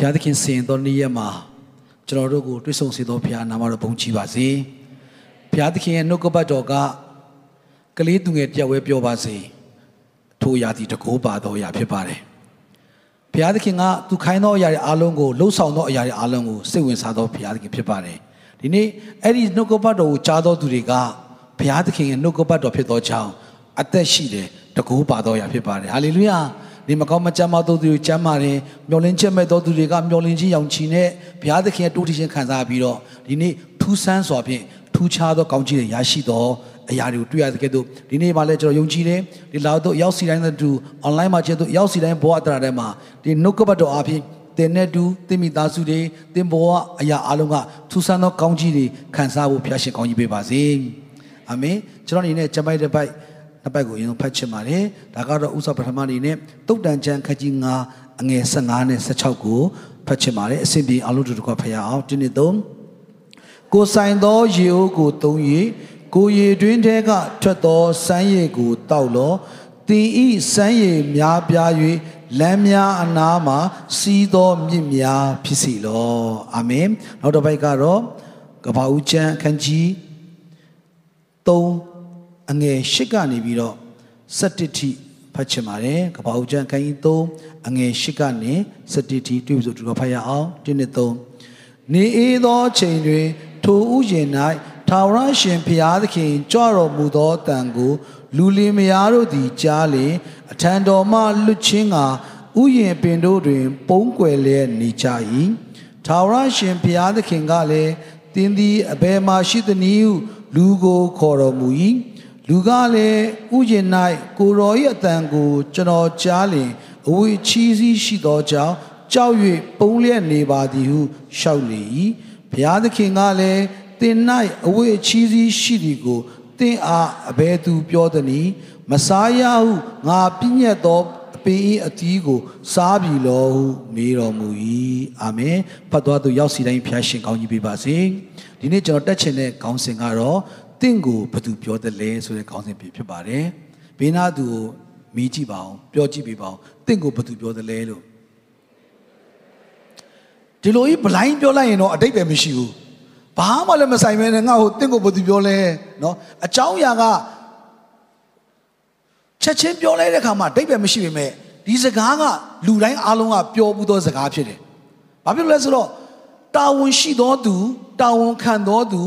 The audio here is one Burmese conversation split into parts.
ဘုရားသခင်စင်တော်နေ့ရက်မှာကျွန်တော်တို့ကိုတွေ့ဆုံစေတော်ဘုရားနာမတော်ဘုန်းကြီးပါစေဘုရားသခင်ရဲ့နှုတ်ကပတ်တော်ကကလေးသူငယ်တယောက်ပဲပြောပါစေထိုရာသီတကိုးပါတော်ရာဖြစ်ပါတယ်ဘုရားသခင်ကသူခိုင်းသောအရာတွေအားလုံးကိုလှုပ်ဆောင်သောအရာတွေအားလုံးကိုစိတ်ဝင်စားသောဘုရားသခင်ဖြစ်ပါတယ်ဒီနေ့အဲ့ဒီနှုတ်ကပတ်တော်ကိုကြားသောသူတွေကဘုရားသခင်ရဲ့နှုတ်ကပတ်တော်ဖြစ်သောကြောင့်အသက်ရှိတယ်တကိုးပါတော်ရာဖြစ်ပါတယ်ဟာလေလုယာ ဒီမကောင်းမကြမ်းမသောသူတွေကြမ်းပါတယ်မျောလင်းချက်မဲ့သောသူတွေကမျောလင်းခြင်းရောင်ချီနဲ့ဘုရားသခင်ရဲ့တိုးထခြင်းခံစားပြီးတော့ဒီနေ့ထူးဆန်းစွာဖြင့်ထူးခြားသောကောင်းချီးတွေရရှိသောအရာတွေကိုတွေ့ရတဲ့ကဲ့သို့ဒီနေ့မှလည်းကျွန်တော်ယုံကြည်တယ်ဒီလောက်တော့ရောက်စီတိုင်းတဲ့သူ online မှာကျတော့ရောက်စီတိုင်းဘောအတရာထဲမှာဒီနှုတ်ကပတ်တော်အဖြစ်တင်နဲ့တူတင်မိသားစုတွေတင်ဘောအရာအလုံးကထူးဆန်းသောကောင်းချီးတွေခံစားဖို့ဖျားရှင်ကောင်းကြီးပေးပါစေအာမင်ကျွန်တော်အနေနဲ့ကျမ်းပိုက်တဲ့ပိုက် နှစ်ပိုက်ကိုအရင်ဖတ်ချင်ပါတယ်ဒါကတော့ဥစ္စာပထမအနေနဲ့တုတ်တန်ချမ်းခကြီး9အငယ်15နဲ့16ကိုဖတ်ချင်ပါတယ်အစဉ်ပြေအလုံးတို့တကွဖတ်ရအောင်ဒီနေ့သုံးကိုဆိုင်သောရေအိုးကိုသုံး၍ကိုရေတွင်းထဲကထွက်သောစမ်းရည်ကိုတောက်လောတင်ဤစမ်းရည်များပြား၍လမ်းများအနားမှာစီးသောမြစ်များဖြစ်စီလောအာမင်နောက်တစ်ပိုက်ကတော့ကပ္ပဦးကျမ်းအခန်းကြီး3 အငယ်8ကနေပြီးတော့17ထိဖတ်ချင်ပါတယ်ကပ္ပဦးကျမ်းအခန်းကြီး3အငယ်8ကနေ17ထိတွေ့ပြီဆိုတော့ဖတ်ရအောင်1နဲ့3နေအေးသောချိန်တွင်ထိုဥယျာဉ်၌ထာဝရရှင်ဘုရားသခင်ကြွတော်မူသောတန်ကို လူလင်မယားတို့သည်ကြားလျင်အထံတော်မှလွတ်ချင်းကဥယျာဉ်ပင်တို့တွင် ပုံးကွယ်လျက်နေကြ၏ထာဝရရှင်ဘုရားသခင်ကလည်းတင်းသည်အဘယ်မှရှိသနည်းဟုလူကိုခေါ်တော်မူ၏ လူကလည်းဥယျာဉ်၌ကိုရော၏အတန်ကို ကျွန်တော်ကြားလျင်အဝေးချီးစီးရှိသောကြောင့်ကြောက်၍ပုံလျက်နေပါသည်ဟုလျှောက်လေ၏ဘုရားသခင်ကလည်းတင်၌အဝေးချီးစီးရှိသည်ကိုတင်အားအဘယ်သူပြောသနည်းမစားရဟုငါပြည့်ညတ်သောအပင်၏အတီးကို စားပြီလောဟုမေးတော်မူ၏အာမင်ဖတ်သွားသူရောက်စီတိုင်းဖျားရှင်ကောင်းကြီးပေးပါစေဒီနေ့ကျွန်တော်တက်ချင်တဲ့ခေါင်းစဉ်ကတော့ တင့်ကိုဘသူပြောတယ်လဲဆိုတဲ့ခေါင်းစဉ်ဖြစ်ပါတယ်ဘေးနာသူကိုမေးကြည့်ပါအောင်ပြောကြည့်ပေးပါအောင်တင့်ကိုဘသူပြောတယ်လဲလို့ဒီလိုကြီးဘလိုင်းပြောလိုက်ရင်တော့အတိတ်ပဲမရှိဘူးဘာမှလည်းမဆိုင်မဲနဲ့ငါ့ကိုတင့်ကိုဘသူပြောလဲเนาะအเจ้าအရာကချက်ချင်းပြောလိုက်တဲ့ခါမှာအတိတ်ပဲမရှိပေမဲ့ဒီစကားကလူတိုင်းအားလုံးကပြောမှုသောစကားဖြစ်တယ်ဘာဖြစ်လို့လဲဆိုတော့တာဝန်ရှိသောသူတာဝန်ခံသောသူ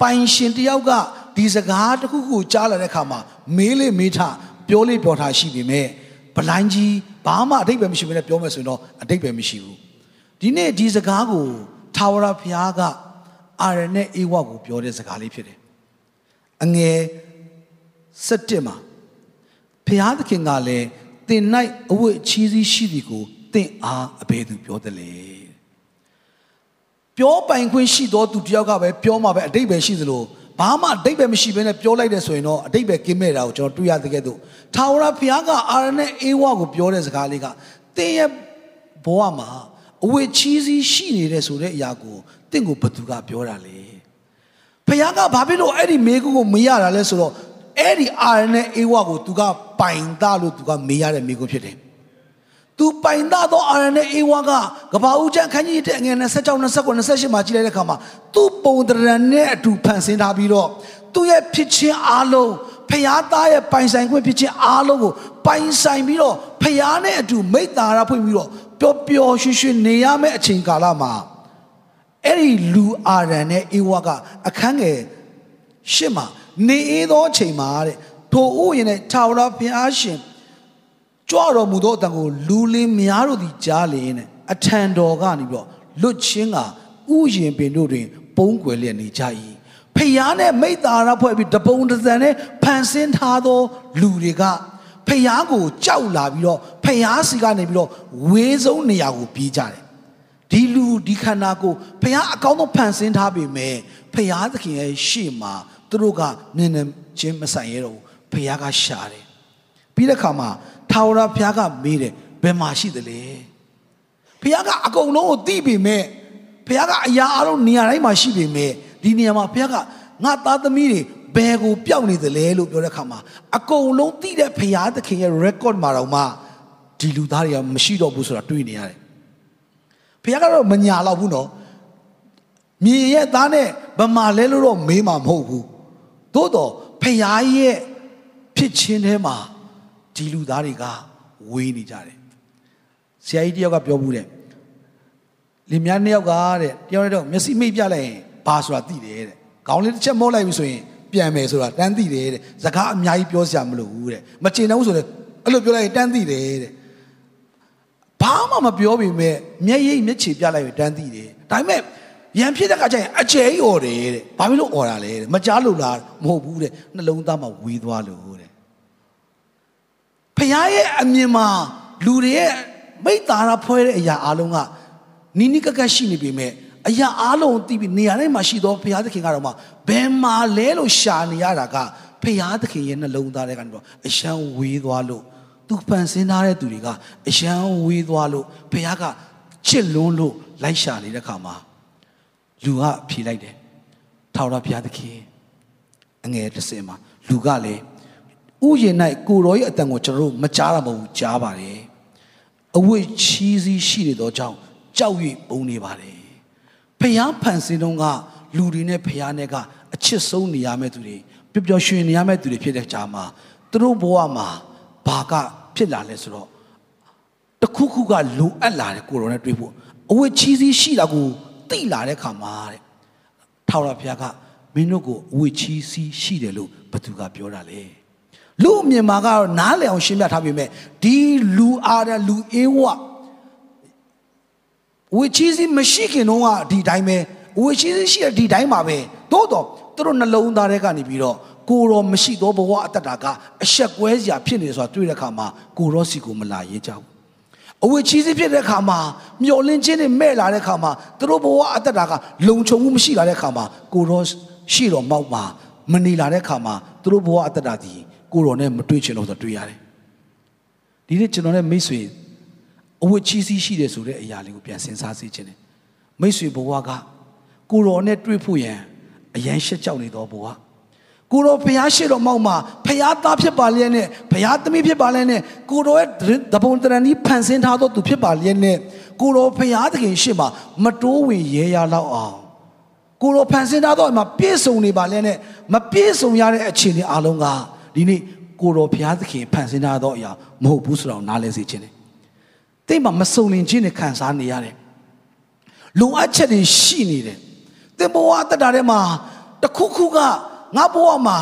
ပိုင်ရှင်တယောက်ကဒီစကားတစ်ခုခုကြားလာတဲ့ခါမှာမေးလေမေးထပြောလေပြောထားရှိပေမဲ့ဗလိုင်းကြီးဘာမှအတိတ်ပဲမရှိဘဲနဲ့ပြောမယ်ဆိုရင်တော့အတိတ်ပဲမရှိဘူးဒီနေ့ဒီစကားကိုထာဝရဘုရားကအာရနဲ့အေဝကိုပြောတဲ့စကားလေးဖြစ်တယ်အငယ်7မှာဘုရားသခင်ကလည်းတင်၌အဝတ်ချီးစီးရှိသည်ကိုတင့်အားအဘယ်သူပြောတယ်လဲ ပြောပိုင်ခွင့်ရှိသောသူတယောက်ကပဲပြောမှာပဲအတိတ်ပဲရှိသလိုဘာမှအတိတ်ပဲမရှိဘဲနဲ့ပြောလိုက်တယ်ဆိုရင်တော့အတိတ်ပဲကင်းမဲ့တာကိုကျွန်တော်တွေ့ရတဲ့ကဲ့သို့ထာဝရဘုရားကအာရနဲ့အေဝကိုပြောတဲ့စကားလေးကတင်းရဲ့ဘဝမှာအဝတ်ချီးစီးရှိနေတဲ့ဆိုတဲ့အရာကိုတင့်ကိုဘသူကပြောတာလဲဘုရားကဘာဖြစ်လို့အဲ့ဒီမေကုကိုမရတာလဲဆိုတော့အဲ့ဒီအာရနဲ့အေဝါကိုသူကပိုင်သားလို့သူကမေးရတဲ့မေကုဖြစ်တယ် သူပိုင်သားသောအာရနဲ့အေဝါကကဘာဦးကျန်ခန်းကြီးတဲ့အငယ်26 29 28မှာကြည့်လိုက်တဲ့အခါမှာသူ့ပုံတရံနဲ့အတူဖန်ဆင်းထားပြီးတော့သူ့ရဲ့ဖြစ်ခြင်းအားလုံးဖျားသားရဲ့ပိုင်ဆိုင်ခွင့်ဖြစ်ခြင်းအားလုံးကိုပိုင်ဆိုင်ပြီးတော့ဖျားနဲ့အတူမိတ္တာရဖွင့်ပြီးတော့ပျော်ပျော်ရွှင်ရွှင်နေရမယ့်အချိန်ကာလမှာအဲ့ဒီလူအာရန်နဲ့အေဝါကအခန်းငယ်ရှစ်မှာနေအေးသောအချိန်မှာတဲ့ထိုဥယျာဉ်နဲ့ထာဝရဘုရားရှင် ကြွတော်မူသောအတန်ကိုလူလင်းများတို့သည်ကြားလျင်နဲ့အထံတော်ကနေပြီးတော့လွတ်ချင်းကဥယျာဉ်ပင်တို့တွင် ပုံကွယ်လျက်နေကြ၏ဖျားနဲ့မိတ္တာရဖွဲ့ပြီးတပုံတစံနဲ့ဖန်ဆင်းထားသော လူတွေကဖျားကိုကြောက်လာပြီးတော့ဖျားစီကနေပြီးတော့ဝေးဆုံးနေရာကိုပြေးကြတယ်ဒီလူဒီခန္ဓာကိုဖျားအကောင်းဆုံးဖန်ဆင်းထားပေမဲ့ဖျားသခင်ရဲ့ရှေ့မှာသူတို့ကမျက်နှာချင်းမဆိုင်ရတော့ဘူးဖျားကရှာတယ် ပြီးတဲ့ခါမှာထာဝရဘုရားကမေးတယ်ဘယ်မှာရှိသလဲဘုရားကအကုန်လုံးကိုသိပေမဲ့ဘုရားကအရာအလုံးနေရာတိုင်းမှာရှိပေမဲ့ဒီနေရာမှာဘုရားကငါသားသမီးတွေဘယ်ကိုပျောက်နေသလဲလို့ပြောတဲ့ခါမှာအကုန်လုံးသိတဲ့ဘုရားသခင်ရဲ့ record မှာတော့မှဒီလူသားတွေကမရှိတော့ဘူးဆိုတာတွေ့နေရတယ်ဖခင်ကတော့မညာတော့ဘူးနော်မြင်ရဲ့သားနဲ့ဗမာလဲလို့တော့မေးမှာမဟုတ်ဘူးသို့တော့ဖခင်ရဲ့ဖြစ်ချင်းထဲမှာ ဒီလူသားတွေကဝေးနေကြတယ်ဆရာကြီးတယောက်ကပြောဘူးတဲ့လင်မြန်းနှစ်ယောက်ကတဲ့တယောက်တော့မျက်စိမိတ်ပြလိုက်ရင်ဘာဆိုတာသိတယ်တဲ့ခေါင်းလေးတစ်ချက်မော့လိုက်ပြီဆိုရင်ပြန်မယ်ဆိုတာတန်းသိတယ်တဲ့စကားအများကြီးပြောစရာမလိုဘူးတဲ့မကျင်တော့ဘူးဆိုတော့အဲ့လိုပြောလိုက်ရင်တန်းသိတယ်တဲ့ဘာမှမပြောပေမဲ့မျက်ရည်မျက်ခြေပြလိုက်ရင်တန်းသိတယ်ဒါပေမဲ့ရံဖြစ်တဲ့ခါကျရင်အကျယ်ကြီးអော်တယ်တဲ့ဘာဖြစ်လို့អော်တာလဲတဲ့မကြားလို့လားမဟုတ်ဘူးတဲ့နှလုံးသားမှာဝေးသွားလို့တဲ့ ဖခင်ရဲ့အမြင်မှာလူတွေရဲ့မိတ္တာရဖွဲတဲ့အရာအလုံးကနီးနီးကပ်ကပ်ရှိနေပေမဲ့အရာအလုံးသိပြီးနေရာတိုင်းမှာရှိသောဘုရားသခင်ကတော့မှဘယ်မှာလဲလို့ရှာနေရတာကဘုရားသခင်ရဲ့နှလုံးသားထဲကနေတော့အရှမ်းဝေးသွားလို့သူဖန်ဆင်းထားတဲ့သူတွေကအရှမ်းဝေးသွားလို့ဘုရားကချစ်လွန်းလို့လိုက်ရှာနေတဲ့ခါမှာလူကဖြေလိုက်တယ်ထာဝရဘုရားသခင်အငယ်တစ်စင်မှာလူကလည်း ဥယျာဉ်၌ကိုတော်ရဲ့အတန်ကိုကျွန်တော်တို့မကြားတာမဟုတ်ဘူးကြားပါတယ်အဝိချီးစီးရှိနေသောကြောင့်ကြောက်၍ပုံနေပါတယ်ဖျားဖန်ဆင်းတော့ကလူတွေနဲ့ဖျားနဲ့ကအချစ်ဆုံးနေရမယ့်သူတွေပျော်ပျော်ရွှင်နေရမယ့်သူတွေဖြစ်တဲ့ကြာမှာသူတို့ဘဝမှာဘာကဖြစ်လာလဲဆိုတော့တခုခုကလိုအပ်လာတယ်ကိုတော်နဲ့တွေ့ဖို့အဝိချီးစီးရှိတာကိုသိလာတဲ့ခါမှာတဲ့ထာဝရဘုရားကမင်းတို့ကိုအဝိချီးစီးရှိတယ်လို့ဘသူကပြောတာလဲ လူအမြင်မှာကတော့နားလည်အောင်ရှင်းပြထားပေမဲ့ဒီလူအားတဲ့လူအေးဝဝေချီးစီမရှိခင်တော့ကဒီတိုင်းပဲဝေချီးစီရှိတဲ့ဒီတိုင်းမှာပဲသို့တော့သူတို့နှလုံးသားထဲကနေပြီးတော့ကိုရောမရှိသောဘဝအတ္တတာကအဆက်ကွဲစရာဖြစ်နေဆိုတာတွေ့တဲ့အခါမှာကိုရောစီကိုမလာရေးကြဘူးအဝေချီးစီဖြစ်တဲ့အခါမှာမျောလင်းခြင်းတွေမဲ့လာတဲ့အခါမှာသူတို့ဘဝအတ္တတာကလုံခြုံမှုမရှိလာတဲ့အခါမှာကိုရောရှိတော်မောက်မှာမနေလာတဲ့အခါမှာသူတို့ဘဝအတ္တတာဒီ ကိုရောနဲ့မတွေ့ချင်လို့ဆိုတွေ့ရတယ်ဒီနေ့ကျွန်တော်နဲ့မိတ်ဆွေအဝတ်ချီးစီးရှိတယ်ဆိုတဲ့အရာလေးကိုပြန်စဉ်းစားစေချင်တယ်မိတ်ဆွေဘဝကကိုရောနဲ့တွေ့ဖို့ရန်အရန်ရှက်ကြောက်နေတော့ဘဝကိုရောဖျားရှိတော်မောက်မှာဖျားသားဖြစ်ပါလျက်နဲ့ဖျားသမီးဖြစ်ပါလျက်နဲ့ကိုရောရဲ့တပုံတရဏီဖန်ဆင်းထားသောသူဖြစ်ပါလျက်နဲ့ကိုရောဖျားသခင်ရှိမှမတိုးဝင်ရဲရလောက်အောင်ကိုရောဖန်ဆင်းထားသောအမှာပြည့်စုံနေပါလျက်နဲ့မပြည့်စုံရတဲ့အခြေအနေအလုံးက ဒီနေ့ကိုရောဘုရားသခင်ဖန်ဆင်းထားသောအရာမဟုတ်ဘူးဆိုတော့နားလဲစေခြင်းတယ်။တိတ်မှာမစုံလင်ခြင်းနဲ့ခံစားနေရတယ်။လုံအပ်ချက်တွေရှိနေတယ်။သင်ဘဝတက်တာထဲမှာတခုခုကငါဘဝမှာ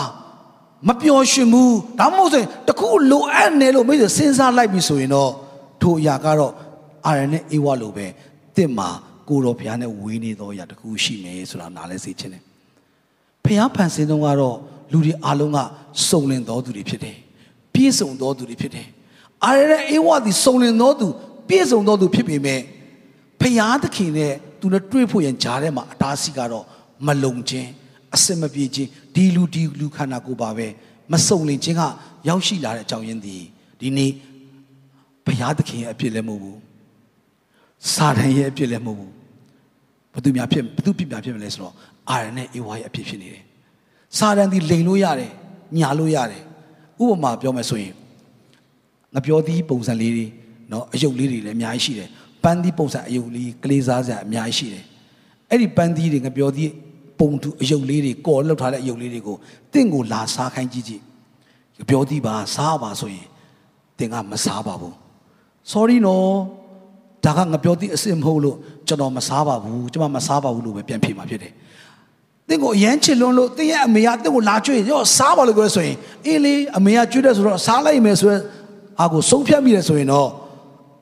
မပျော်ရွှင်ဘူး။ဒါမှမဟုတ်ဆိုရင်တခုလိုအပ်နေလို့မိတ်ဆွေစဉ်းစားလိုက်ပြီဆိုရင်တော့ထိုအရာကတော့အာရနဲ့အေဝါလိုပဲတင့်မှာကိုတော်ဘုရားနဲ့ဝေးနေသောအရာတခုရှိနေဆိုတာနားလဲစေခြင်းတယ်။ဘုရားဖန်ဆင်းတော့ကတော့ လူတွေအားလုံးကစုံလင်တော်သူတွေဖြစ်တယ်ပြည့်စုံတော်သူတွေဖြစ်တယ်အာရတဲ့အေဝါသည်စုံလင်တော်သူပြည့်စုံတော်သူဖြစ်ပေမဲ့ဖယားသခင်နဲ့သူနဲ့တွေ့ဖို့ရန်ကြားထဲမှာအတားဆီးကတော့မလုံခြင်းအစင်မပြေခြင်းဒီလူဒီလူခန္ဓာကိုယ်ပါပဲမစုံလင်ခြင်းကရောက်ရှိလာတဲ့အကြောင်းရင်းဒီဒီနေ့ဘုရားသခင်ရဲ့အဖြစ်လည်းမဟုတ်ဘူးစာတန်ရဲ့အဖြစ်လည်းမဟုတ်ဘူးဘသူများဖြစ်ဘသူဖြစ်များဖြစ်မလဲဆိုတော့အာရနဲ့အေဝါရဲ့အဖြစ်ဖြစ်နေတယ် စာတန်ဒီလိန်လို့ရတယ်ညာလို့ရတယ်ဥပမာပြောမယ်ဆိုရင်ငါပြောသီးပုံစံလေးတွေเนาะအယုတ်လေးတွေလည်းအများကြီးရှိတယ်ပန်းသီးပုံစံအယုတ်လေးကလေးစားစရာအများကြီးရှိတယ်အဲ့ဒီပန်းသီးတွေငါပြောသီးပုံတူအယုတ်လေးတွေကော်လောက်ထားတဲ့အယုတ်လေးတွေကိုတင့်ကိုလာစားခိုင်းကြည့်ကြည့်ပြောသီးပါစားပါဆိုရင်တင်ကမစားပါဘူး sorry နော်ဒါကငါပြောသီးအစ်စ်မဟုတ်လို့ကျွန်တော်မစားပါဘူးကျွန်မမစားပါဘူးလို့ပဲပြန်ဖြေမှာဖြစ်တယ် တင့်ကိုအရန်ချစ်လွန်းလို့တင့်ရဲ့အမေကတင့်ကိုလာကြွေရောစားပါလို့ပြောဆိုရင်အေးလေအမေကကြွေတယ်ဆိုတော့စားလိုက်မယ်ဆိုရင်အာကိုဆုံးဖြတ်မိတယ်ဆိုရင်တော့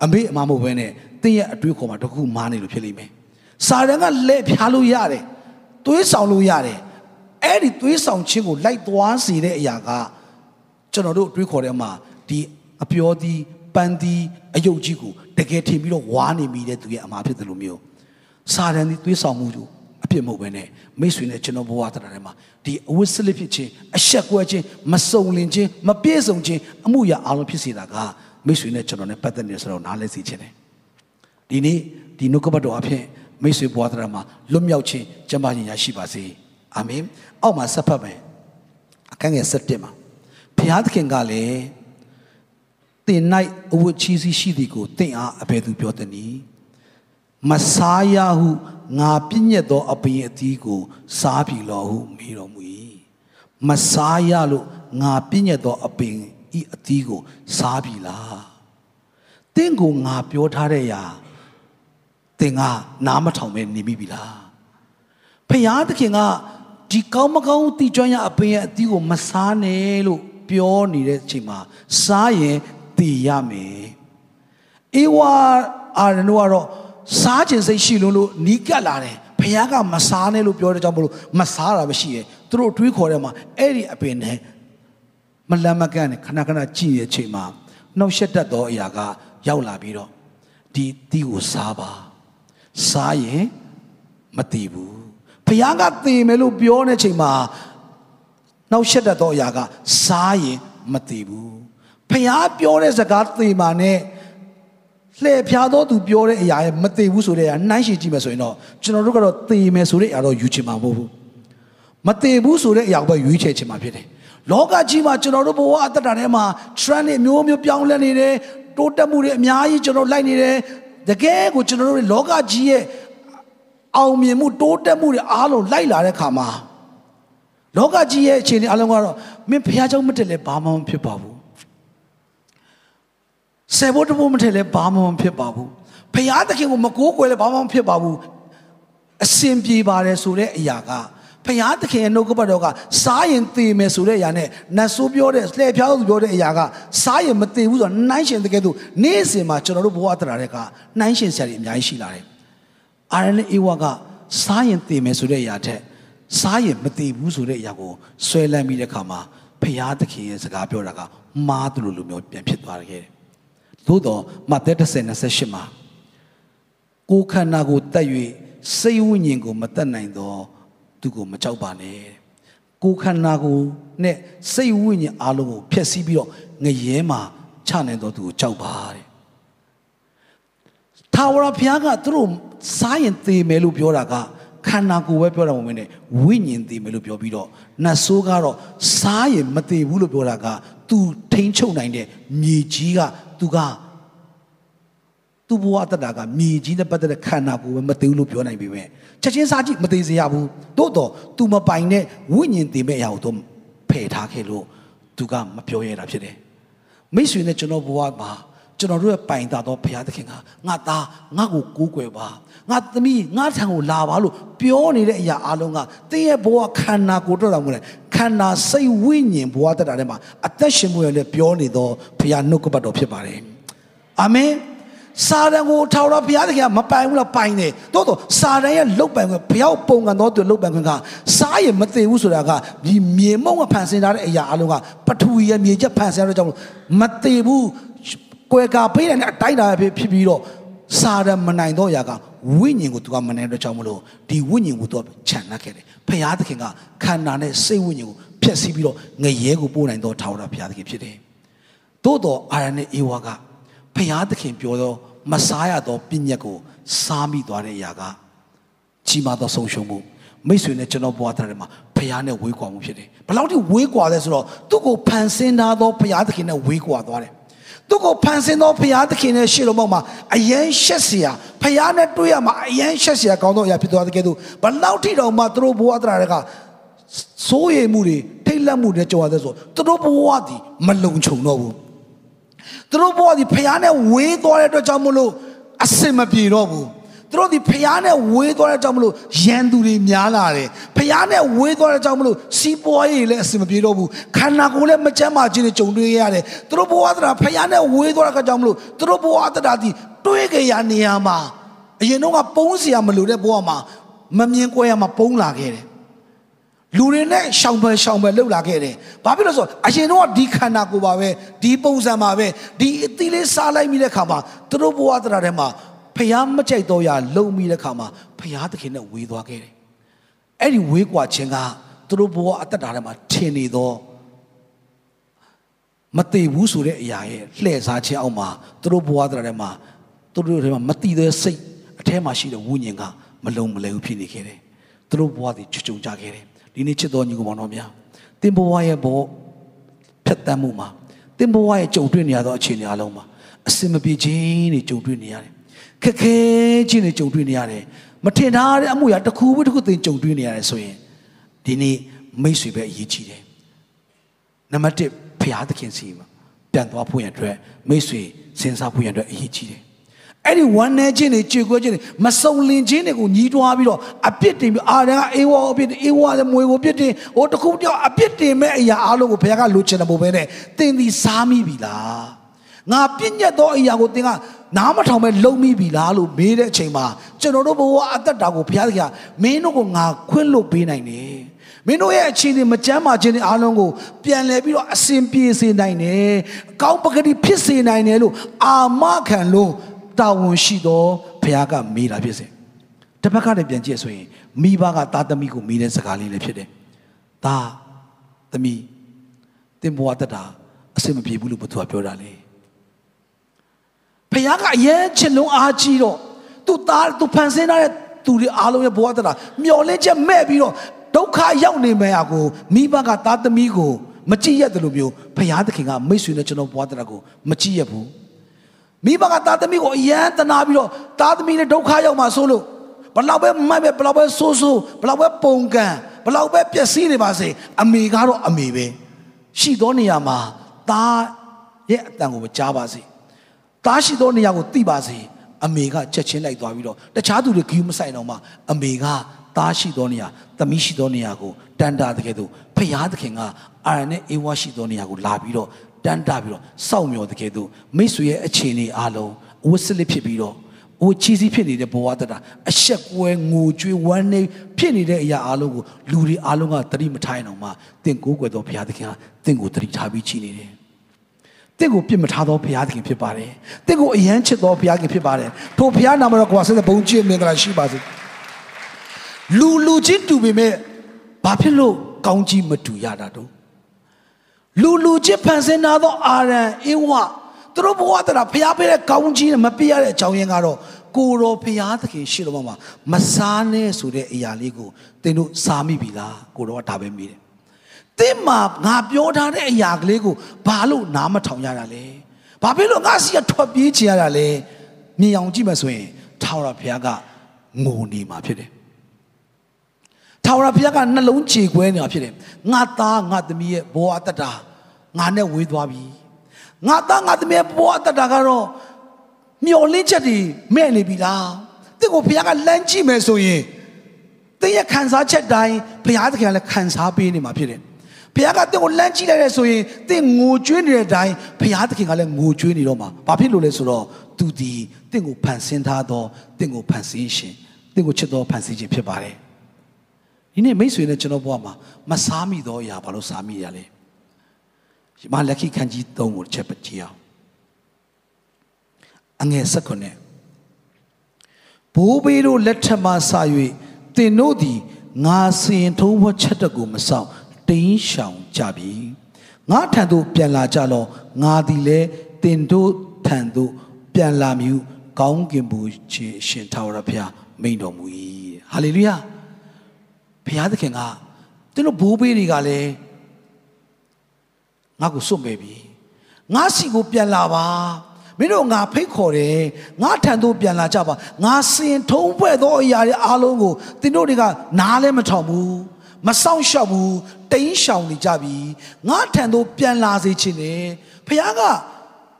အမေအမမဟုတ်ဘဲနဲ့တင့်ရဲ့အတွေးခေါ်မှာတခုမားနေလို့ဖြစ်လိမ့်မယ်စာရန်ကလက်ဖြားလို့ရတယ်သွေးဆောင်လို့ရတယ်အဲ့ဒီသွေးဆောင်ခြင်းကိုလိုက်သွားစေတဲ့အရာကကျွန်တော်တို့တွေးခေါ်တဲ့မှာဒီအပြောသည်ပန်းသည်အယုတ်ကြီးကိုတကယ်ထင်ပြီးတော့ဝါနေမိတဲ့သူရဲ့အမှားဖြစ်တယ်လို့မျိုးစာရန်ဒီသွေးဆောင်မှုကိုအ ပြစ်မဟုတ်ပဲနဲ့မိတ်ဆွေနဲ့ကျွန်တော်ဘဝတရားထဲမှာဒီအဝတ်စလစ်ဖြစ်ခြင်းအဆက်ကွဲခြင်းမစုံလင်ခြင်းမပြည့်စုံခြင်းအမှုရာအလုံးဖြစ်စေတာကမိတ်ဆွေနဲ့ကျွန်တော်နဲ့ပတ်သက်နေဆိုတော့နားလဲစေခြင်းတယ်ဒီနေ့ဒီနှုတ်ကပတ်တော်အဖြစ်မိတ်ဆွေဘဝတရားမှာလွတ်မြောက်ခြင်းကျမ်းမာခြင်းရရှိပါစေအာမင်အောက်မှာဆက်ဖတ်မယ်အခန်းငယ်7မှာဘုရားသခင်ကလည်းတင်၌အဝတ်ချီးစီးရှိသည်ကိုတင့်အားအဘယ်သူပြောသနည်းမစားရဟု ငါပြည့်ညက်သောအပင်အသီးကို စားပြီလောဟုမေးတော်မူ၏မစားရလို့ငါပြည့်ညက်သောအပင်ဤအသီးကို စားပြီလားတင့်ကိုငါပြောထားတဲ့ຢာတင်ကနားမထောင်ပဲနေမိပြီလားဖယားသခင်ကဒီကောင်းမကောင်းတီကျွမ်းရအပင်ရဲ့အသီးကိုမစားနဲ့လို့ပြောနေတဲ့အချိန်မှာစားရင်တည်ရမယ်အေဝါအာရနိုကတော့ စားခြင်းစိတ်ရှိလို့လို့နီးကပ်လာတယ်ဖခင်ကမစားနဲ့လို့ပြောတဲ့ကြောင့်မလို့မစားတာမရှိရဲ့သူတို့တွေးခေါ်တယ်မှာအဲ့ဒီအပင်နဲ့မလမ်းမကန့်နဲ့ခဏခဏကြည့်ရဲ့အချိန်မှာနှောက်ရှက်တတ်သောအရာက ရောက်လာပြီးတော့ဒီတီးကိုစားပါစားရင်မတည်ဘူးဖခင်ကတည်မယ်လို့ပြောတဲ့ချိန်မှာနှောက်ရှက်တတ်သောအရာကစားရင်မတည်ဘူးဖခင်ပြောတဲ့စကားသေမာနဲ့ လှည့်ဖြားသောသူပြောတဲ့အရာရဲ့မသိဘူးဆိုတဲ့အရာနှိုင်းယှဉ်ကြည့်မယ်ဆိုရင်တော့ကျွန်တော်တို့ကတော့သိမယ်ဆိုတဲ့အရာတော့ယူချင်မှာမဟုတ်ဘူးမသိဘူးဆိုတဲ့အရာကိုပဲယူချင်ချင်မှာဖြစ်တယ်လောကကြီးမှာကျွန်တော်တို့ဘဝအတ္တထဲမှာ trend တွေမျိုးမျိုးပြောင်းလဲနေတယ်တိုးတက်မှုတွေအများကြီးကျွန်တော်လိုက်နေတယ်တကယ်ကိုကျွန်တော်တို့လောကကြီးရဲ့အောင်မြင်မှုတိုးတက်မှုတွေအားလုံးလိုက်လာတဲ့ခါမှာလောကကြီးရဲ့အခြေအနေအားလုံးကတော့မင်းဘုရားကြောင့်မတည့်လဲဘာမှမဖြစ်ပါဘူး ဆယ်ဖို့တဖို့မထည့်လဲဘာမှမဖြစ်ပါဘူးဖရာသခင်ကိုမကိုးကွယ်လဲဘာမှမဖြစ်ပါဘူးအစင်ပြေပါတယ်ဆိုတဲ့အရာကဖရာသခင်ရဲ့နှုတ်ကပတ်တော်ကစားရင်သေမယ်ဆိုတဲ့အရာနဲ့နတ်ဆိုးပြောတဲ့လှည့်ဖြားသူပြောတဲ့အရာကစားရင်မသေဘူးဆိုတော့နှိုင်းရှင်တကယ်လို့နေ့စဉ်မှာကျွန်တော်တို့ဘဝအတရာတွေကနှိုင်းရှင်ဆရာတွေအများကြီးရှိလာတယ်အာရန်အေဝါကစားရင်သေမယ်ဆိုတဲ့အရာထက်စားရင်မသေဘူးဆိုတဲ့အရာကိုဆွဲလန်းပြီးတဲ့အခါမှာဖရာသခင်ရဲ့စကားပြောတာကမားသူလိုလိုမျိုးပြန်ဖြစ်သွားခဲ့တယ် သို့တော့မဿဲ30:28မှာကိုယ်ခန္ဓာကိုတတ်၍စိတ်ဝိညာဉ်ကို မတတ်နိုင်တော့သူကိုမကြောက်ပါနဲ့ကိုယ်ခန္ဓာကိုနဲ့စိတ်ဝိညာဉ်အလုံးကိုဖျက်ဆီးပြီးတော့ငရဲမှာချနိုင်တော့သူကိုကြောက်ပါတဲ့ထာဝရဘုရားကသူတို့စားရင်သေမယ်လို့ပြောတာကခန္ဓာကိုယ်ပဲပြောတာမဟုတ်ဘဲနဲ့ဝိညာဉ်သေမယ်လို့ပြောပြီးတော့နတ်ဆိုးကတော့စားရင်မသေဘူးလို့ပြောတာကသူထိန်ချုပ်နိုင်တဲ့မြေကြီးကသူကသူ့ဘဝတတာကမြေကြီးနဲ့ပတ်သက်တဲ့ခန္ဓာကိုယ်ပဲမသိဘူးလို့ပြောနိုင်ပေမဲ့ချက်ချင်းစားကြည့်မသိစေရဘူးသို့တော့သူမပိုင်တဲ့ဝိညာဉ်တင်မဲ့အရာကိုသူဖယ်ထားခဲ့လို့သူကမပြောရတာဖြစ်တယ်မိတ်ဆွေနဲ့ကျွန်တော်ဘဝမှာ ကျွန်တော်တို့ရဲ့ပိုင်တာတော့ဘုရားသခင်ကငါသားငါ့ကိုကိုးကွယ်ပါငါသမီးငါထံကိုလာပါလို့ပြောနေတဲ့အရာအလုံးကတင်းရဲ့ဘဝခန္ဓာကိုယ်တော့တော်မူတယ်ခန္ဓာစိတ်ဝိညာဉ်ဘဝတက်တာထဲမှာအသက်ရှင်မှုရလည်းပြောနေတော့ဘုရားနှုတ်ကပတ်တော်ဖြစ်ပါတယ်အာမင်စာတန်ကိုထာဝရဘုရားသခင်ကမပိုင်ဘူးလားပိုင်တယ်တိုးတော့စာတန်ရဲ့လုတ်ပိုင်ခွင့်ဘုရားပုံကန်တော်သူလုတ်ပိုင်ခွင့်ကစားရမသိဘူးဆိုတာကဒီမြေမုံကဖန်ဆင်းထားတဲ့အရာအလုံးကပထဝီရဲ့မြေချက်ဖန်ဆင်းရတဲ့ကြောင့်မသိဘူး ကွယ်ကာပေးတဲ့အတိုင်းတာဖြစ်ဖြစ်ပြီးတော့စာတန်မနိုင်တော့ရာကဝိညာဉ်ကိုသူကမနိုင်တော့ကြောင့်မလို့ဒီဝိညာဉ်ကိုသူကခြံနှက်ခဲ့တယ်ဘုရားသခင်ကခန္ဓာနဲ့စိတ်ဝိညာဉ်ကိုဖျက်ဆီးပြီးတော့ငရဲကိုပို့နိုင်တော့ထာဝရဘုရားသခင်ဖြစ်တယ်သို့တော့အာရနဲ့အေဝါကဖျားသခင်ပြောတော့မစားရတော့ပြည့်ညက်ကိုစားမိသွားတဲ့အရာကကြီးမားသောဆုံးရှုံးမှုမိတ်ဆွေနဲ့ကျွန်တော်ဘဝသားတွေမှာဖျားနဲ့ဝေးကွာမှုဖြစ်တယ်ဘယ်လောက်ထိဝေးကွာလဲဆိုတော့သူ့ကိုဖန်ဆင်းထားသောဖျားသခင်နဲ့ဝေးကွာသွားတယ် သူ့ကိုဖန်ဆင်းသောဖျားသခင်နဲ့ရှေ့တော်မှာအယမ်းရှက်เสียဖျားနဲ့တွေ့ရမှာအယမ်းရှက်เสียကောင်းသောအရာဖြစ်သွားတဲ့ကဲ့သို့ဘယ်လောက်ထိတောင်မှသူတို့ဘဝသားတွေကစိုးရိမ်မှုတွေထိတ်လန့်မှုတွေကြောက်ရတဲ့ဆိုသူတို့ဘဝသည်မလုံခြုံတော့ဘူးသူတို့ဘဝဒီဖះနဲ့ဝေးသွားတဲ့အတွက်ကြောင့်မလို့အစင်မပြေတော့ဘူး သူတို့ဒီဖះနဲ့ဝေးသွားတဲ့ကြောင့်မလို့ရန်သူတွေများလာတယ်ဖះနဲ့ဝေးသွားတဲ့ကြောင့်မလို့စီးပွားရေးလည်းအစင်မပြေတော့ဘူးခန္ဓာကိုယ်လည်းမကျန်းမာခြင်းတွေကြုံတွေ့ရတယ်သူတို့ဘဝသတာဖះနဲ့ဝေးသွားတဲ့ကြောင့်မလို့သူတို့ဘဝသတာဒီတွေးကြရနေရမှာအရင်တော့ကပုံးစရာမလိုတဲ့ဘဝမှာမမြင်ကွဲရမှာပုံးလာခဲ့တယ်လူတွေနဲ့ရှောင်ပယ်ရှောင်ပယ်လှုပ်လာခဲ့တယ်။ဘာဖြစ်လို့ဆိုအရင်တော့ဒီခန္ဓာကိုယ်ပါပဲဒီပုံစံပါပဲဒီအသီးလေးစားလိုက်မိတဲ့ခါမှာသူတို့ဘဝတရားထဲမှာ ဖျားမကြိုက်တော့ရလုံမိတဲ့ခါမှာဖျားသခင်နဲ့ဝေးသွားခဲ့တယ်။အဲ့ဒီဝေးကွာခြင်းကသူတို့ဘဝအသက်တာထဲမှာထင်နေတော့မတည်ဘူးဆိုတဲ့အရာရဲ့လှည့်စားခြင်းအောက်မှာသူတို့ဘဝတရားထဲမှာသူတို့ထဲမှာမတည်တဲ့စိတ်အထဲမှာရှိတဲ့ဝိညာဉ်ကမလုံမလဲဘူးဖြစ်နေခဲ့တယ်။သူတို့ဘဝတွေချွတ်ချုံကြခဲ့တယ်။ဒီနေ့ချစ်တော်ညီကိုမောင်တော်များတင်ဘဝရဲ့ဘောဖြတ်တမ်းမှုမှာတင်ဘဝရဲ့ကြုံတွေ့နေရသောအခြေအနေအလုံးမှာအစင်မပြေခြင်းတွေကြုံတွေ့နေရတယ် ခက်ခဲချင်းတွေကြုံတွေ့နေရတယ်မထင်ထားတဲ့အမှုရာတစ်ခုတစ်ခုသင်ကြုံတွေ့နေရတယ်ဆိုရင်ဒီနေ့မိတ်ဆွေပဲအရေးကြီးတယ်နံပါတ်1ဖရာသခင်စီမှာပြန်သွားဖို့ရန်အတွက်မိတ်ဆွေစဉ်းစားဖို့ရန်အတွက်အရေးကြီးတယ်အဲ့ဒီဝမ်းနေခြင်းတွေကြေကွဲခြင်းတွေမစုံလင်ခြင်းတွေကိုညီးတွားပြီးတော့အပြစ်တင်ပြီးအာရန်ကအေးဝါအပြစ်တင်အေးဝါတဲ့မွေကိုပြစ်တင်ဟိုတခုတယောက်အပြစ်တင်မဲ့အရာအားလုံးကိုဘုရားကလိုချင်တဲ့ပုံပဲနဲ့သင်သည်စားမိပြီလား ငါပြည့်ညတ်သောအရာကိုသင်ကနားမထောင်မဲ့လုံမိပြီလားလို့မေးတဲ့အချိန်မှာကျွန်တော်တို့ဘဝအသက်တာကိုဘုရားသခင်ကမင်းတို့ကိုငါခွင့်လွတ်ပေးနိုင်တယ်မင်းတို့ရဲ့အခြေအနေမကြမ်းမာခြင်းတွေအားလုံးကိုပြန်လည်ပြီးတော့အစဉ်ပြေစေနိုင်တယ်။ကောင်းပကတိဖြစ်စေနိုင်တယ်လို့အာမခံလို့တာဝန်ရှိသောဘုရားကမေးတာဖြစ်စေ။တစ်ဖက်ကလည်းပြန်ကြည့်ဆိုရင်မိဘကသားသမီးကိုမေးတဲ့စကားလေးလည်းဖြစ်တယ်။ဒါသမီးတင်ဘဝတက်တာအစင်မပြေဘူးလို့ဘုရားပြောတာလေ။ ဘုရားကအရင်ချစ်လုံးအားကြီးတော့သူ့သားသူဖန်ဆင်းထားတဲ့သူတွေအားလုံးရဲ့ဘဝတက်တာမျော်လင့်ချက်မဲ့ပြီးတော့ဒုက္ခရောက်နေမယ်အကိုမိဘကသားသမီးကိုမကြည့်ရတယ်လို့မျိုးဘုရားသခင်ကမိတ်ဆွေနဲ့ကျွန်တော်ဘဝတက်တာကိုမကြည့်ရဘူး။မိဘကသားသမီးကိုအယံတနာပြီးတော့သားသမီးနဲ့ဒုက္ခရောက်မှဆိုလို့ဘလောက်ပဲမိုက်ပဲဘလောက်ပဲဆိုးဆိုးဘလောက်ပဲပုံကံဘလောက်ပဲပျက်စီးနေပါစေအမေကတော့အမေပဲရှိသောနေရာမှာသားရဲ့အတန်ကိုမကြားပါစေ သားရှိသောနေရာကိုသိပါစေအမေကချက်ချင်းလိုက်သွားပြီးတော့တခြားသူတွေဂီးမဆိုင်တော့မှအမေကသားရှိသောနေရာသမီးရှိသောနေရာကိုတန်တာတကယ်သူဖျားသခင်ကအာရနဲ့အေဝါရှိသောနေရာကိုလာပြီးတော့တန်းတာပြီးတော့စောင့်မျှော်တကယ်သူမိတ်ဆွေရဲ့အခြေအနေအားလုံးအဝတ်စလစ်ဖြစ်ပြီးတော့အိုချီစီဖြစ်နေတဲ့ဘဝတတာအဆက်ကွဲငိုကြွေးဝမ်းနေဖြစ်နေတဲ့အရာအားလုံးကိုလူတွေအားလုံးကတတိမထိုင်အောင်မှတင့်ကိုးကွယ်တော်ဘုရားသခင်ကတင့်ကိုတတိထားပြီးချီနေတယ် တင့်ကိုပြစ်မထားသောဘုရားသခင်ဖြစ်ပါတယ်တင့်ကိုအယမ်းချစ်သောဘုရားသခင်ဖြစ်ပါတယ်ထိုဘုရားနာမတော်ကိုဆက်တဲ့ဘုန်းကြီးမင်္ဂလာရှိပါစေလူလူချင်းတူပေမဲ့ဘာဖြစ်လို့ကောင်းကြီးမတူရတာတော့လူလူချစ်ဖန်ဆင်းထားသောအာရန်အင်းဝသူတို့ဘဝတရာဖျားပေးတဲ့ကောင်းကြီးနဲ့မပြရတဲ့အကြောင်းရင်းကတော့ကိုတော်ဖျားသခင်ရှိတော်မှာမစားနဲ့ဆိုတဲ့အရာလေးကိုသင်တို့စားမိပြီလားကိုတော်ကဒါပဲမေးတယ်။ သင်မှာငါပြောထားတဲ့အရာကလေးကိုဘာလို့နားမထောင်ရတာလဲ။ဘာဖြစ်လို့ငါစီကထွက်ပြေးချင်ရတာလဲ။မြင်အောင်ကြည့်မှဆိုရင်ထာဝရဘုရားကငိုနေမှာဖြစ်တယ်ထာဝရဘုရားကနှလုံးကြေကွဲနေတာဖြစ်တယ်ငါသားငါသမီးရဲ့ဘဝအတ္တတာငါနဲ့ဝေးသွားပြီငါသားငါသမီးရဲ့ဘဝအတ္တတာကတော့မျောလင့်ချက်တွေမဲ့နေပြီလားတင့်ကိုဘုရားကလမ်းကြည့်မယ်ဆိုရင်တင်းရဲ့ခံစားချက်တိုင်းဘုရားသခင်ကလည်းခံစားပေးနေမှာဖြစ်တယ် ဘုရားကတင့်ကိုလမ်းကြည့်လိုက်တဲ့ဆိုရင်တင့်ငိုကြွေးနေတဲ့အတိုင်းဘုရားသခင်ကလည်းငိုကြွေးနေတော့မှာဘာဖြစ်လို့လဲဆိုတော့သူဒီတင့်ကိုဖန်ဆင်းထားသောတင့်ကိုဖန်ဆင်းရှင်တင့်ကိုချစ်သောဖန်ဆင်းခြင်းဖြစ်ပါတယ်ဒီနေ့မိတ်ဆွေနဲ့ကျွန်တော်ဘဝမှာမစားမိတော့အရာဘာလို့စားမိရလဲဒီမှာလက်ခိခန်းကြီး၃ကိုချက်ပကြည့်အောင်အငယ်၁၉နဲ့ဘိုးဘေးတို့လက်ထက်မှစ၍တင်တို့သည်ငါစင်ထုံးဝချက်တကိုမဆောင် တင်းရှောင်ကြပြီငါထံသို့ပြန်လာကြလောငါသည်လည်းတင်တို့ထံသို့ပြန်လာမည်ကောင်းကင်ဘုရားရှင်ထာဝရဘုရားမိန်တော်မူ၏ဟာလေလုယာဘုရားသခင်ကတင်းတို့ဘိုးဘေးတွေကလည်းငါ့ကိုစွန့်ပေးပြီငါစီကိုပြန်လာပါမင်းတို့ငါဖိတ်ခေါ်တယ်ငါထံသို့ပြန်လာကြပါငါစင်ထုံးဖွဲ့သောအရာတွေအားလုံးကိုတင်းတို့တွေကနားလည်းမထောင်ဘူး မဆောင်ရှောက်ဘူးတိန်းရှောင်နေကြပြီငါထံသို့ပြန်လာစေချင်တယ်ဖခင်က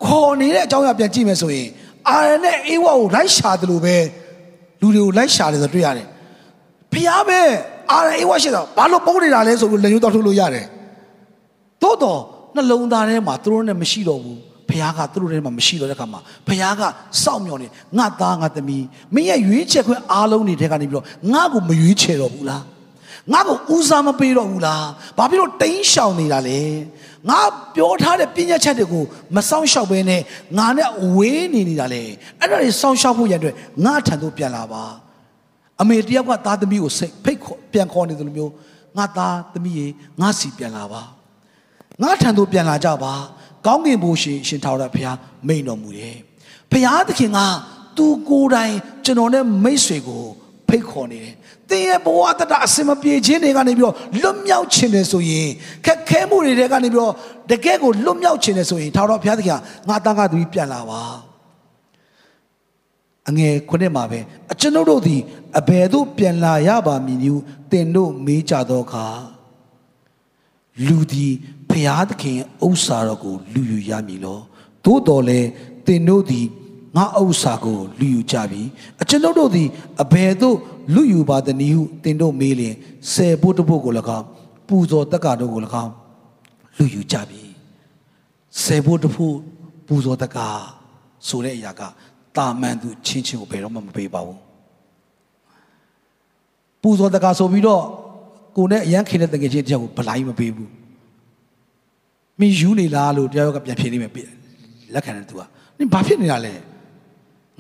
ခေါ်နေတဲ့အကြောင်းအရာပြန်ကြည့်မယ်ဆိုရင်အာရနဲ့အေဝါကိုလိုက်ရှာတယ်လို့ပဲလူတွေကိုလိုက်ရှာတယ်ဆိုတွေ့ရတယ်ဖခင်ပဲအာရအေဝါရှိတော့ဘာလို့ပုံနေတာလဲဆိုလို့လက်ညှိုးတောက်ထုတ်လို့ရတယ်သို့တော့နှလုံးသားထဲမှာသူတို့နဲ့မရှိတော့ဘူးဖခင်ကသူတို့ထဲမှာမရှိတော့တဲ့ခါမှာဖခင်ကစောင့်မျှော်နေငါသားငါသမီးမင်းရဲ့ရွေးချယ်ခွင့်အားလုံးတွေထဲကနေပြီးတော့ငါ့ကိုမရွေးချယ်တော့ဘူးလား ငါ့ကိုဦးစားမပေးတော့ဘူးလားဘာဖြစ်လို့တိန်းရှောင်နေတာလဲငါပြောထားတဲ့ပညာချက်တွေကိုမဆောင်ရှောက်ဘဲနဲ့ငါနဲ့ဝေးနေနေတာလေအဲ့ဒါတွေဆောင်ရှောက်ဖို့ရတဲ့ငါထံသို့ပြန်လာပါအမေတယောက်ကသားသမီးကိုစိတ်ဖိတ်ခေါ်ပြန်ခေါ်နေတယ်လို့မျိုးငါသားသမီးရေငါစီပြန်လာပါငါထံသို့ပြန်လာကြပါကောင်းကင်ဘုရှင်ရှင်ထာဝရဘုရားမိန်တော်မူတယ်ဘုရားသခင်ကသူကိုယ်တိုင်ကျွန်တော်နဲ့မိတ်ဆွေကို ဖိတ်ခေါ်နေတယ်တင်းရဲ့ဘဝတတအစင်မပြေခြင်းတွေကနေပြီးတော့လွတ်မြောက်ခြင်းတယ်ဆိုရင်ခက်ခဲမှုတွေကနေပြီးတော့တကယ်ကိုလွတ်မြောက်ခြင်းတယ်ဆိုရင်ထာဝရဘုရားသခင်ကငါသားကသူပြန်လာပါအငယ်ခုနှစ်မှာပဲအကျွန်ုပ်တို့သည်အဘယ်သို့ပြန်လာရပါမည်နည်းတင်တို့မေးကြသောအခါလူသည်ဖျားသခင်ဥစ္စာတော်ကိုလူယူရမည်လောသို့တော်လည်းတင်တို့သည် ငါဥစ္စာကိုလူယူကြပြီအကျွန်ုပ်တို့သည်အဘယ်သို့လူယူပါသနည်းဟုတင်တို့မေးလျင်ဆယ်ဖို့တဖို့ကို၎င်းပူဇော်တက္ကတို့ကို၎င်းလူယူကြပြီဆယ်ဖို့တဖို့ပူဇော်တက္ကဆိုတဲ့အရာကတာမန်သူချင်းချင်းကိုဘယ်တော့မှမပေးပါဘူးပူဇော်တက္ကဆိုပြီးတော့ကိုနဲ့အရန်ခင်တဲ့တကယ်ချင်းတယောက်ကိုဗလိုက်မပေးဘူးမင်းယူနေလားလို့တယောက်ကပြန်ဖြေနေမယ်လက်ခံတဲ့သူကနင်ဘာဖြစ်နေတာလဲ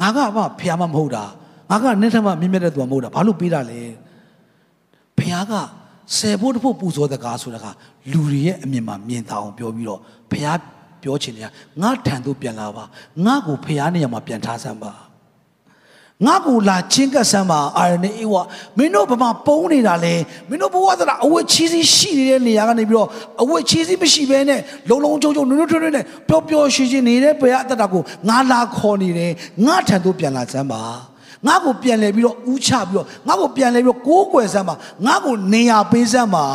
ငါကမှဖះမမဟုတ်တာငါကနင်းထမမြင့်မြတ်တဲ့သူမဟုတ်တာဘာလို့ပေးတာလဲဖះကဆယ်ဖို့တဖို့ပူဇော်တကားဆိုတာကလူတွေရဲ့အမြင်မှာမြင်သာအောင်ပြောပြီးတော့ဖះပြောချင်တယ်ငါထံသို့ပြန်လာပါငါကိုဖះနေရာမှာပြန်ထားစမ်းပါ ငါကိုလာချင်းကပ်ဆမ်းပါအာရနေအေးဝမင်းတို့ဘာမှပုံးနေတာလဲမင်းတို့ဘဝသလားအဝတ်ချီးစီးရှိနေတဲ့နေရာကနေပြီးတော့အဝတ်ချီးစီးမရှိဘဲနဲ့လုံလုံချုံချုံနုနုထွန်းထွန်းနဲ့ပျော်ပျော်ရွှင်ရွှင်နေတဲ့ဘုရားအတ္တကိုငါလာခေါ်နေတယ်ငါထံသို့ပြန်လာစမ်းပါငါကိုပြန်လဲပြီးတော့ဥချပြီးတော့ငါကိုပြန်လဲပြီးတော့ကိုးကွယ်စမ်းပါငါကိုနေရာပေးစမ်းပါ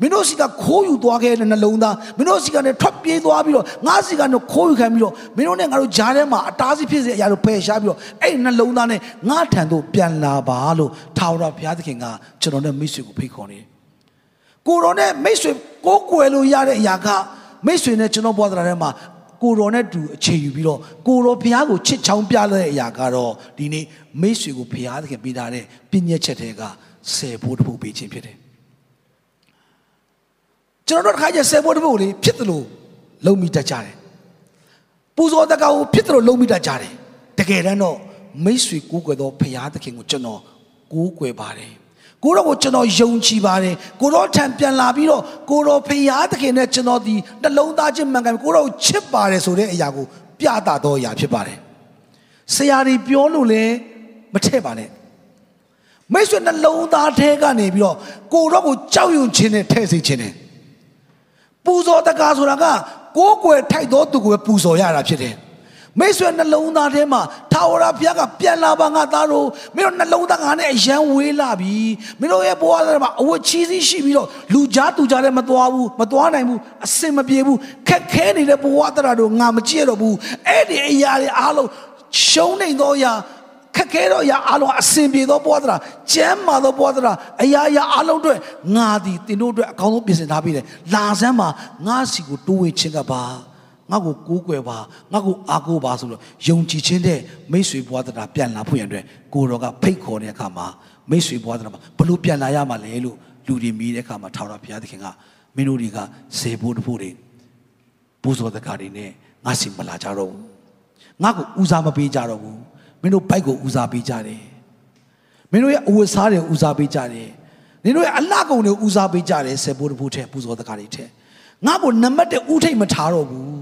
မင်းတို့စီကခိုးယူသွားခဲ့တဲ့နှလုံးသားမင်းတို့စီကနေထွက်ပြေးသွားပြီးတော့ငါစီကနေခိုးယူခံပြီးတော့မင်းတို့နဲ့ငါတို့ဂျားထဲမှာအတားစီဖြစ်စေအရာတို့ဖယ်ရှားပြီးတော့အဲ့နှလုံးသားနဲ့ငါထံသို့ပြန်လာပါလို့ထာဝရဘုရားသခင်ကကျွန်တော်နဲ့မိတ်ဆွေကိုဖိတ်ခေါ်နေကိုတော်နဲ့မိတ်ဆွေကိုးကွယ်လို့ရတဲ့အရာကမိတ်ဆွေနဲ့ကျွန်တော်ဘဝတရားထဲမှာကိုတော်နဲ့တူအခြေယူပြီးတော့ကိုတော်ဘုရားကိုချစ်ချောင်းပြတဲ့အရာကတော့ဒီနေ့မိတ်ဆွေကိုဘုရားသခင်ပေးထားတဲ့ပြည့်ညက်ချက်တွေကဆယ်ဖို့တစ်ဖို့ပေးခြင်းဖြစ်တယ် ကျွန်တော်တို့တစ်ခါကျဆယ်ဖို့တစ်ဖို့လေးဖြစ်တယ်လို့လုံမိတတ်ကြတယ်ပူဇော်တကောင်ဖြစ်တယ်လို့လုံမိတတ်ကြတယ်တကယ်တမ်းတော့မိတ်ဆွေကိုးကွယ်သောဘုရားသခင်ကိုကျွန်တော်ကိုးကွယ်ပါတယ်ကိုတော့ကိုကျွန်တော်ယုံကြည်ပါတယ်ကိုတော့ထံပြန်လာပြီးတော့ကိုတော့ဖရာသခင်နဲ့ကျွန်တော်ဒီနှလုံးသားချင်းမှန်ကန်ကိုတော့ချစ်ပါတယ်ဆိုတဲ့အရာကိုပြသတော့အရာဖြစ်ပါတယ်ဆရာတွေပြောလို့လည်းမထည့်ပါနဲ့မိတ်ဆွေနှလုံးသားထဲကနေပြီးတော့ကိုတော့ကိုကြောက်ရွံ့ခြင်းနဲ့ထည့်စေခြင်းနဲ့ ပူဇော်တကားဆိုတာကကိုးကွယ်ထိုက်သောသူကိုပဲပူဇော်ရတာဖြစ်တယ်မိတ်ဆွေနှလုံးသားထဲမှာထာဝရဘုရားကပြန်လာပါငါသားတို့မင်းတို့နှလုံးသားငါနဲ့အယံဝေးလာပြီမင်းတို့ရဲ့ဘဝထဲမှာအဝတ်ချီးစီးရှိပြီးတော့လူကြားသူကြားလည်းမသွားဘူးမသွားနိုင်ဘူးအစင်မပြေဘူးခက်ခဲနေတဲ့ဘဝတရားတို့ငါမကြည့်ရတော့ဘူးအဲ့ဒီအရာတွေအားလုံးရှုံးနေတော့ရာ ခက်ခဲတော့အရာအလုံးအစင်ပြေသောဘဝတရားကျမ်းမာသောဘဝတရားအရာအရာအလုံးအတွက်ငါသည်တင်တို့အတွက်အကောင်းဆုံးပြင်ဆင်ထားပေးတယ်လာစမ်းမှာငါစီကိုတိုးဝင်ခြင်းကပါငါ့ကိုကိုးကွယ်ပါငါ့ကိုအားကိုးပါဆိုတော့ယုံကြည်ခြင်းတဲ့မိတ်ဆွေဘွားတရားပြန်လာဖို့ရန်အတွက်ကိုတော်ကဖိတ်ခေါ်တဲ့အခါမှာမိတ်ဆွေဘွားတရားမှာဘလို့ပြန်လာရမှာလဲလို့လူတွေမိတဲ့အခါမှာထာဝရဘုရားသခင်ကမင်းတို့တွေကစေဖို့တဖို့တွေပူဇော်တကားတွေနဲ့ငါစီမလာကြတော့ဘူးငါ့ကိုဦးစားမပေးကြတော့ဘူး မင်းတို့ဘိုက်ကိုဦးစားပေးကြတယ်မင်းတို့ရဲ့အဝတ်စားတွေဦးစားပေးကြတယ်နင်တို့ရဲ့အလှကုန်တွေဦးစားပေးကြတယ်စေဖို့တဖို့ထဲပူဇော်တကားတွေထဲငါ့ကိုနံပါတ်1ဦးထိတ်မထားတော့ဘူး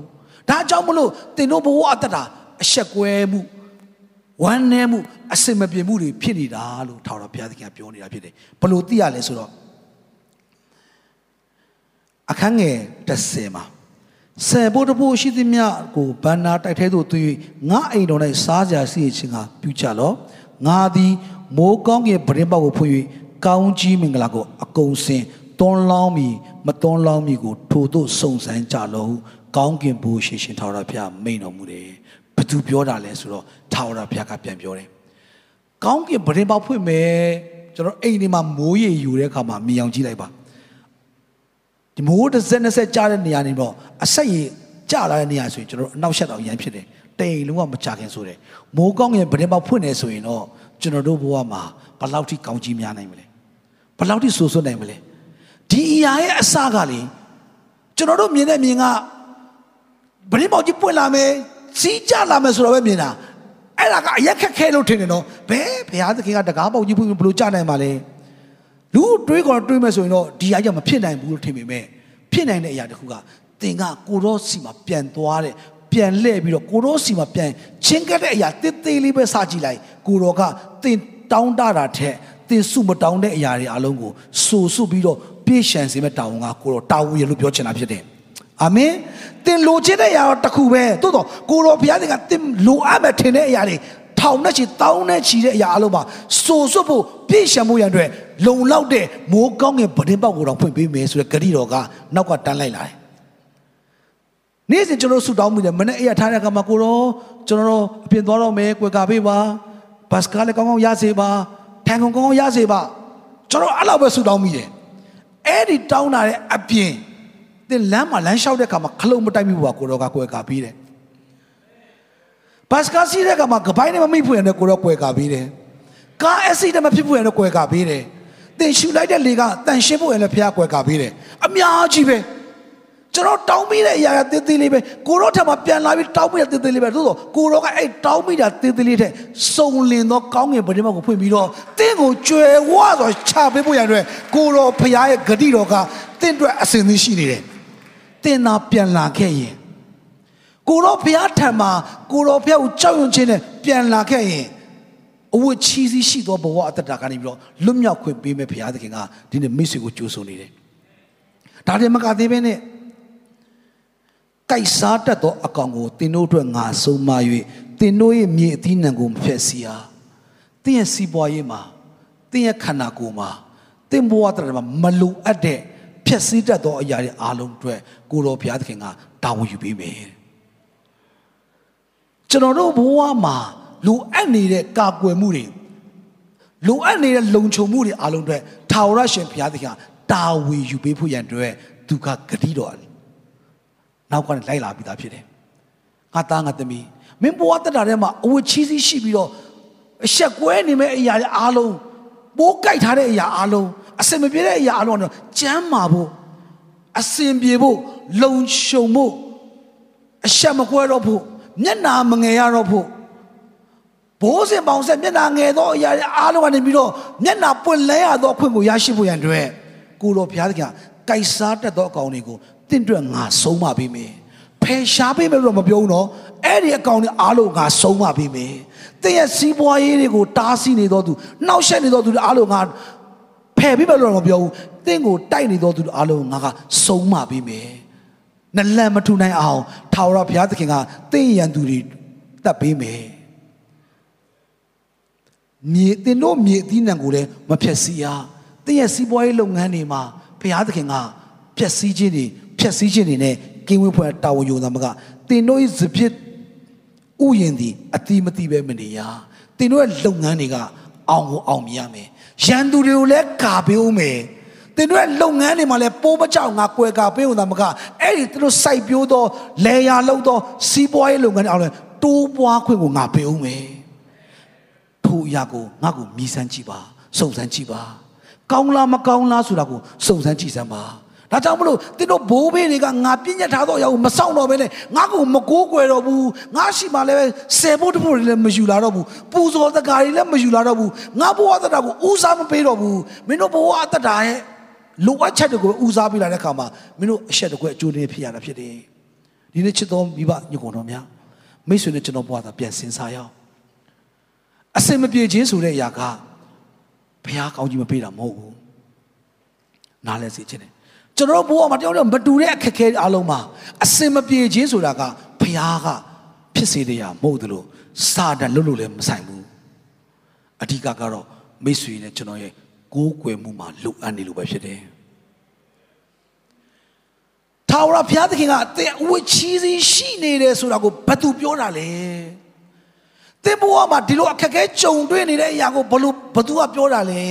ဒါကြောင့်မလို့တင်တို့ဘဝအတ္တတာအဆက်ကွဲမှုဝမ်းနည်းမှုအစင်မပြေမှုတွေဖြစ်နေတာလို့ထာဝရဘုရားသခင်ပြောနေတာဖြစ်တယ်ဘလို့သိရလဲဆိုတော့အခန်းငယ်30မှာ ဆယ်ဘုဒ္ဓဘုရှိသည်မြကိုဘန္နာတိုက်ထဲသို့သွေးငါအိမ်တော်၌စားကြစီခြင်းကပြုကြလောငါသည်မိုးကောင်းကင်ပရင်ပေါက်ကိုဖွင့်၍ကောင်းကြီးမင်္ဂလာကိုအကုန်စင်တွန်းလောင်းမီမတွန်းလောင်းမီကိုထို့သို့စုံစမ်းကြလောဟုကောင်းကင်ဘိုးရှင်ရှင်ထာဝရဘုရားမိန်တော်မူတယ်ဘသူပြောတာလဲဆိုတော့ထာဝရဘုရားကပြန်ပြောတယ်ကောင်းကင်ပရင်ပေါက်ဖွင့်မယ်ကျွန်တော်အိမ်ဒီမှာမိုးရေယူတဲ့အခါမှာမြင်အောင်ကြည့်လိုက်ပါ ဒီမိုးတစ်စက်နှစ်စက်ကြားတဲ့နေရာနေတော့အဆက်ရေကြလာတဲ့နေရာဆိုရင်ကျွန်တော်အနောက်ရှက်တော့ရမ်းဖြစ်တယ်တိမ်လုံးဝမကြခင်ဆိုတယ်မိုးကောင်းကင်ပရင်ပေါက်ဖွင့်နေဆိုရင်တော့ကျွန်တော်တို့ဘဝမှာဘယ်လောက်ထိကောင်းကြီးများနိုင်မလဲဘယ်လောက်ထိဆူဆွနိုင်မလဲဒီအရာရဲ့အစကလေကျွန်တော်တို့မြင်တဲ့မြင်ကဗရင်းပေါက်ကြီးပွင့်လာမယ်စီးကြလာမယ်ဆိုတော့ပဲမြင်တာအဲ့ဒါကအရက်ခက်ခဲလို့ထင်တယ်နော်ဘယ်ဘုရားသခင်ကတကားပေါက်ကြီးပွင့်ဘယ်လိုကြနိုင်မှာလဲ လူတွေးကောတွေးမယ်ဆိုရင်တော့ဒီအရာမဖြစ်နိုင်ဘူးလို့ထင်ပေမဲ့ဖြစ်နိုင်တဲ့အရာတစ်ခုကသင်ကကိုရောစီမှာပြန်သွားတဲ့ပြန်လှည့်ပြီးတော့ကိုရောစီမှာပြန်ချင်းကတဲ့အရာတစ်သေးလေးပဲစကြည့်လိုက်ကိုရောကသင်တောင်းတတာထက်သင်စုမတောင်းတဲ့အရာတွေအလုံးကိုစိုးစုပြီးတော့ပြည့်ရှံစေမဲ့တာဝန်ကကိုရောတာဝန်ရလို့ပြောချင်တာဖြစ်တယ်အာမင်သင်လိုချင်တဲ့အရာတော့တစ်ခုပဲသို့တော့ကိုရောဘုရားသခင်ကသင်လိုအပ်မဲ့ထင်တဲ့အရာတွေ ထောင်နဲ့ချီတောင်းနဲ့ချီတဲ့အရာအလုံးမှာစိုးစွတ်ဖို့ပြည့်ရှံမှုရန်အတွက်လုံလောက်တဲ့မိုးကောင်းငယ်ပဒင်းပေါက်ကိုတော့ဖွင့်ပေးမယ်ဆိုတဲ့ဂရီတော်ကနောက်ကတန်းလိုက်လာတယ်နေ့စဉ်ကျွန်တော်ဆူတောင်းမိတယ်မနေ့အရာထားတဲ့အခါမှာကိုတော့ကျွန်တော်အပြင်သွားတော့မယ်ကွယ်ကာပေးပါဘတ်စကားလည်းကောင်းကောင်းရစေပါထန်ကုန်ကောင်းကောင်းရစေပါကျွန်တော်အဲ့လောက်ပဲဆူတောင်းမိတယ်အဲ့ဒီတောင်းတာတဲ့အပြင်သင်လမ်းမှာလမ်းလျှောက်တဲ့အခါမှာခလုံးမတိုက်မိဘူးပါကိုတော့ကကွယ်ကာပေးတယ် ဘတ်စကားစီးတဲ့အခါမှာကပိုင်းနဲ့မမိဖွင့်ရတဲ့ကိုတော့ကွယ်ကာပေးတယ်ကားအက်ဆီဒန့်မဖြစ်ဖွင့်ရတဲ့ကွယ်ကာပေးတယ်သင်ရှူလိုက်တဲ့လေကတန်ရှင်းဖို့ရလည်းဖះကွယ်ကာပေးတယ်အများကြီးပဲကျွန်တော်တောင်းမိတဲ့အရာကတေးသေးလေးပဲကိုတော့ထပ်မှာပြန်လာပြီးတောင်းမိတဲ့တေးသေးလေးပဲသို့သောကိုတော့ကအဲ့တောင်းမိတာတေးသေးလေးတဲ့စုံလင်သောကောင်းငင်ပဒိမကိုဖွင့်ပြီးတော့တင်းကိုကြွယ်ဝဆိုချပေးဖို့ရတဲ့ကိုတော့ဖះရဲ့ဂတိတော်ကတင်းအတွက်အစဉ်သင်းရှိနေတယ်တင်းသာပြန်လာခဲ့ရင် ကိုတော့ဖះထံမှာကိုတော့ဖះကိုကြောက်ရွံ့ခြင်းနဲ့ပြန်လာခဲ့ရင်အဝတ်ချီးစီးရှိသောဘဝအတ္တတာကနေပြီးတော့လွတ်မြောက်ခွင့်ပေးမဲ့ဘုရားသခင်ကဒီနေ့မိတ်ဆွေကိုကြိုးဆိုနေတယ်။ဒါတည်းမကသေးဘဲနဲ့ကြိုက်စားတတ်သောအကောင်ကိုတင်တို့အတွက်ငါဆုံးမ၍တင်တို့ရဲ့မြေအသီးနှံကိုမဖျက်ဆီးအား။တင်ရဲ့စီးပွားရေးမှာတင်ရဲ့ခန္ဓာကိုယ်မှာတင်ဘဝတရမှာမလိုအပ်တဲ့ဖျက်ဆီးတတ်သောအရာတွေအားလုံးအတွက်ကိုတော်ဘုရားသခင်ကတာဝန်ယူပေးမယ်။ ကျွန်တော်တို့ဘဝမှာလိုအပ်နေတဲ့ကာကွယ်မှုတွေလိုအပ်နေတဲ့လုံခြုံမှုတွေအားလုံးအတွက်ထာဝရရှင်ဘုရားသခင်တာဝန်ယူပေးဖို့ရန်အတွက်သူကဂတိတော်နောက်ကနေလိုက်လာပြီးသားဖြစ်တယ်။ငါသားငါသမီးမင်းဘဝတက်တာထဲမှာအဝတ်ချီးစီးရှိပြီးတော့အဆက်ကွဲနေမဲ့အရာတွေအားလုံးပိုးကြိုက်ထားတဲ့အရာအားလုံးအစင်မပြေတဲ့အရာအားလုံးတော့ကြမ်းမာဖို့အစင်ပြေဖို့လုံခြုံဖို့အဆက်မကွဲတော့ဖို့ မျက်နာမငယ်ရတော့ဖို့ဘိုးစင်ပေါင်ဆက်မျက်နာငယ်သောအရာတွေအားလုံးကနေပြီးတော့မျက်နာပွင့်လဲရသောအခွင့်ကိုရရှိဖို့ရန်အတွက်ကိုတော်ဘုရားသခင်ကြိုက်စားတတ်သောအကောင်တွေကိုတင့်အတွက်ငါဆုံးမပေးမယ်ဖယ်ရှားပေးမယ်လို့မပြောဘူးနော်အဲ့ဒီအကောင်တွေအားလုံးငါဆုံးမပေးမယ်တင်းရဲ့စီးပွားရေးတွေကိုတားဆီးနေသောသူနှောက်ယှက်နေသောသူတွေအားလုံးငါဖယ်ပေးမယ်လို့မပြောဘူးတင်းကိုတိုက်နေသောသူတွေအားလုံးငါကဆုံးမပေးမယ် နလန်မထူနိုင်အောင်ထာဝရဘုရားသခင်ကတင်းရန်သူတွေတတ်ပေးမယ်မြေတင်တို့မြေအသီးနှံကိုလည်းမဖြက်စီးရတင်းရဲ့စီးပွားရေးလုပ်ငန်းတွေမှာဘုရားသခင်ကဖြက်စီးခြင်းတွေဖြက်စီးခြင်းတွေနဲ့ကင်းဝေးဖွဲ့တာဝန်ယူတာမကတင်တို့ရဲ့စပြစ်ဥယျင်သည်အတိမတိပဲမနေရတင်တို့ရဲ့လုပ်ငန်းတွေကအောင်ကိုအောင်မြင်ရမယ်ရန်သူတွေကိုလည်းကာပေးဦးမယ် တင်တို့ရဲ့လုပ်ငန်းတွေမှာလည်းပိုးမကြောက်ငါကွယ်ကာပေးဦးတာမကအဲ့ဒီသူတို့စိုက်ပျိုးသောလေယာလုံးသောစီးပွားရေးလုပ်ငန်းတွေအောင်လဲတိုးပွားခွင့်ကိုငါပေးဦးမယ်ထိုအရာကိုငါ့ကိုမြည်စမ်းကြည့်ပါစုံစမ်းကြည့်ပါကောင်းလားမကောင်းလားဆိုတာကိုစုံစမ်းကြည့်စမ်းပါဒါကြောင့်မလို့တင်းတို့ဘိုးဘေးတွေကငါပြည့်ညတ်ထားတော့အရာကိုမဆောင်တော့ဘဲနဲ့ငါ့ကိုမကိုးကွယ်တော့ဘူးငါရှိမှလည်းဆယ်ဖို့တဖို့တွေလည်းမယူလာတော့ဘူးပူဇော်တကာတွေလည်းမယူလာတော့ဘူးငါဘဝတတာကိုဦးစားမပေးတော့ဘူးမင်းတို့ဘဝအတ္တတာရဲ့ လိုအပ်ချက်တွေကိုဦးစားပေးလာတဲ့အခါမှာမင်းတို့အဆက်တကွအကျိုးတွေဖြစ်ရတာဖြစ်တယ်ဒီနေ့ချစ်တော်မိဘညကုန်တော်များမိတ်ဆွေနဲ့ကျွန်တော်ဘဝသာပြန်စင်စားရအောင်အစင်မပြေခြင်းဆိုတဲ့အရာကဘုရားကောင်းကြီးမပေးတာမဟုတ်ဘူးနားလဲစေခြင်းတယ်ကျွန်တော်ဘဝမှာတယောက်တယောက်မတူတဲ့အခက်အခဲအားလုံးမှာအစင်မပြေခြင်းဆိုတာကဘုရားကဖြစ်စေတဲ့ရာမဟုတ်သလိုစာတန်လွတ်လို့လည်းမဆိုင်ဘူးအဓိကကတော့မိတ်ဆွေနဲ့ကျွန်တော်ရဲ့ ကိုးကွယ်မှုမှာလိုအပ်နေလို့ပဲဖြစ်တယ်ထာဝရဘုရားသခင်ကတဲ့ဝချီးစီးရှိနေတယ်ဆိုတာကိုဘယ်သူပြောတာလဲတင်ဘဝမှာဒီလိုအခက်အခဲကြုံတွေ့နေတဲ့အရာကိုဘလို့ဘသူကပြောတာလဲ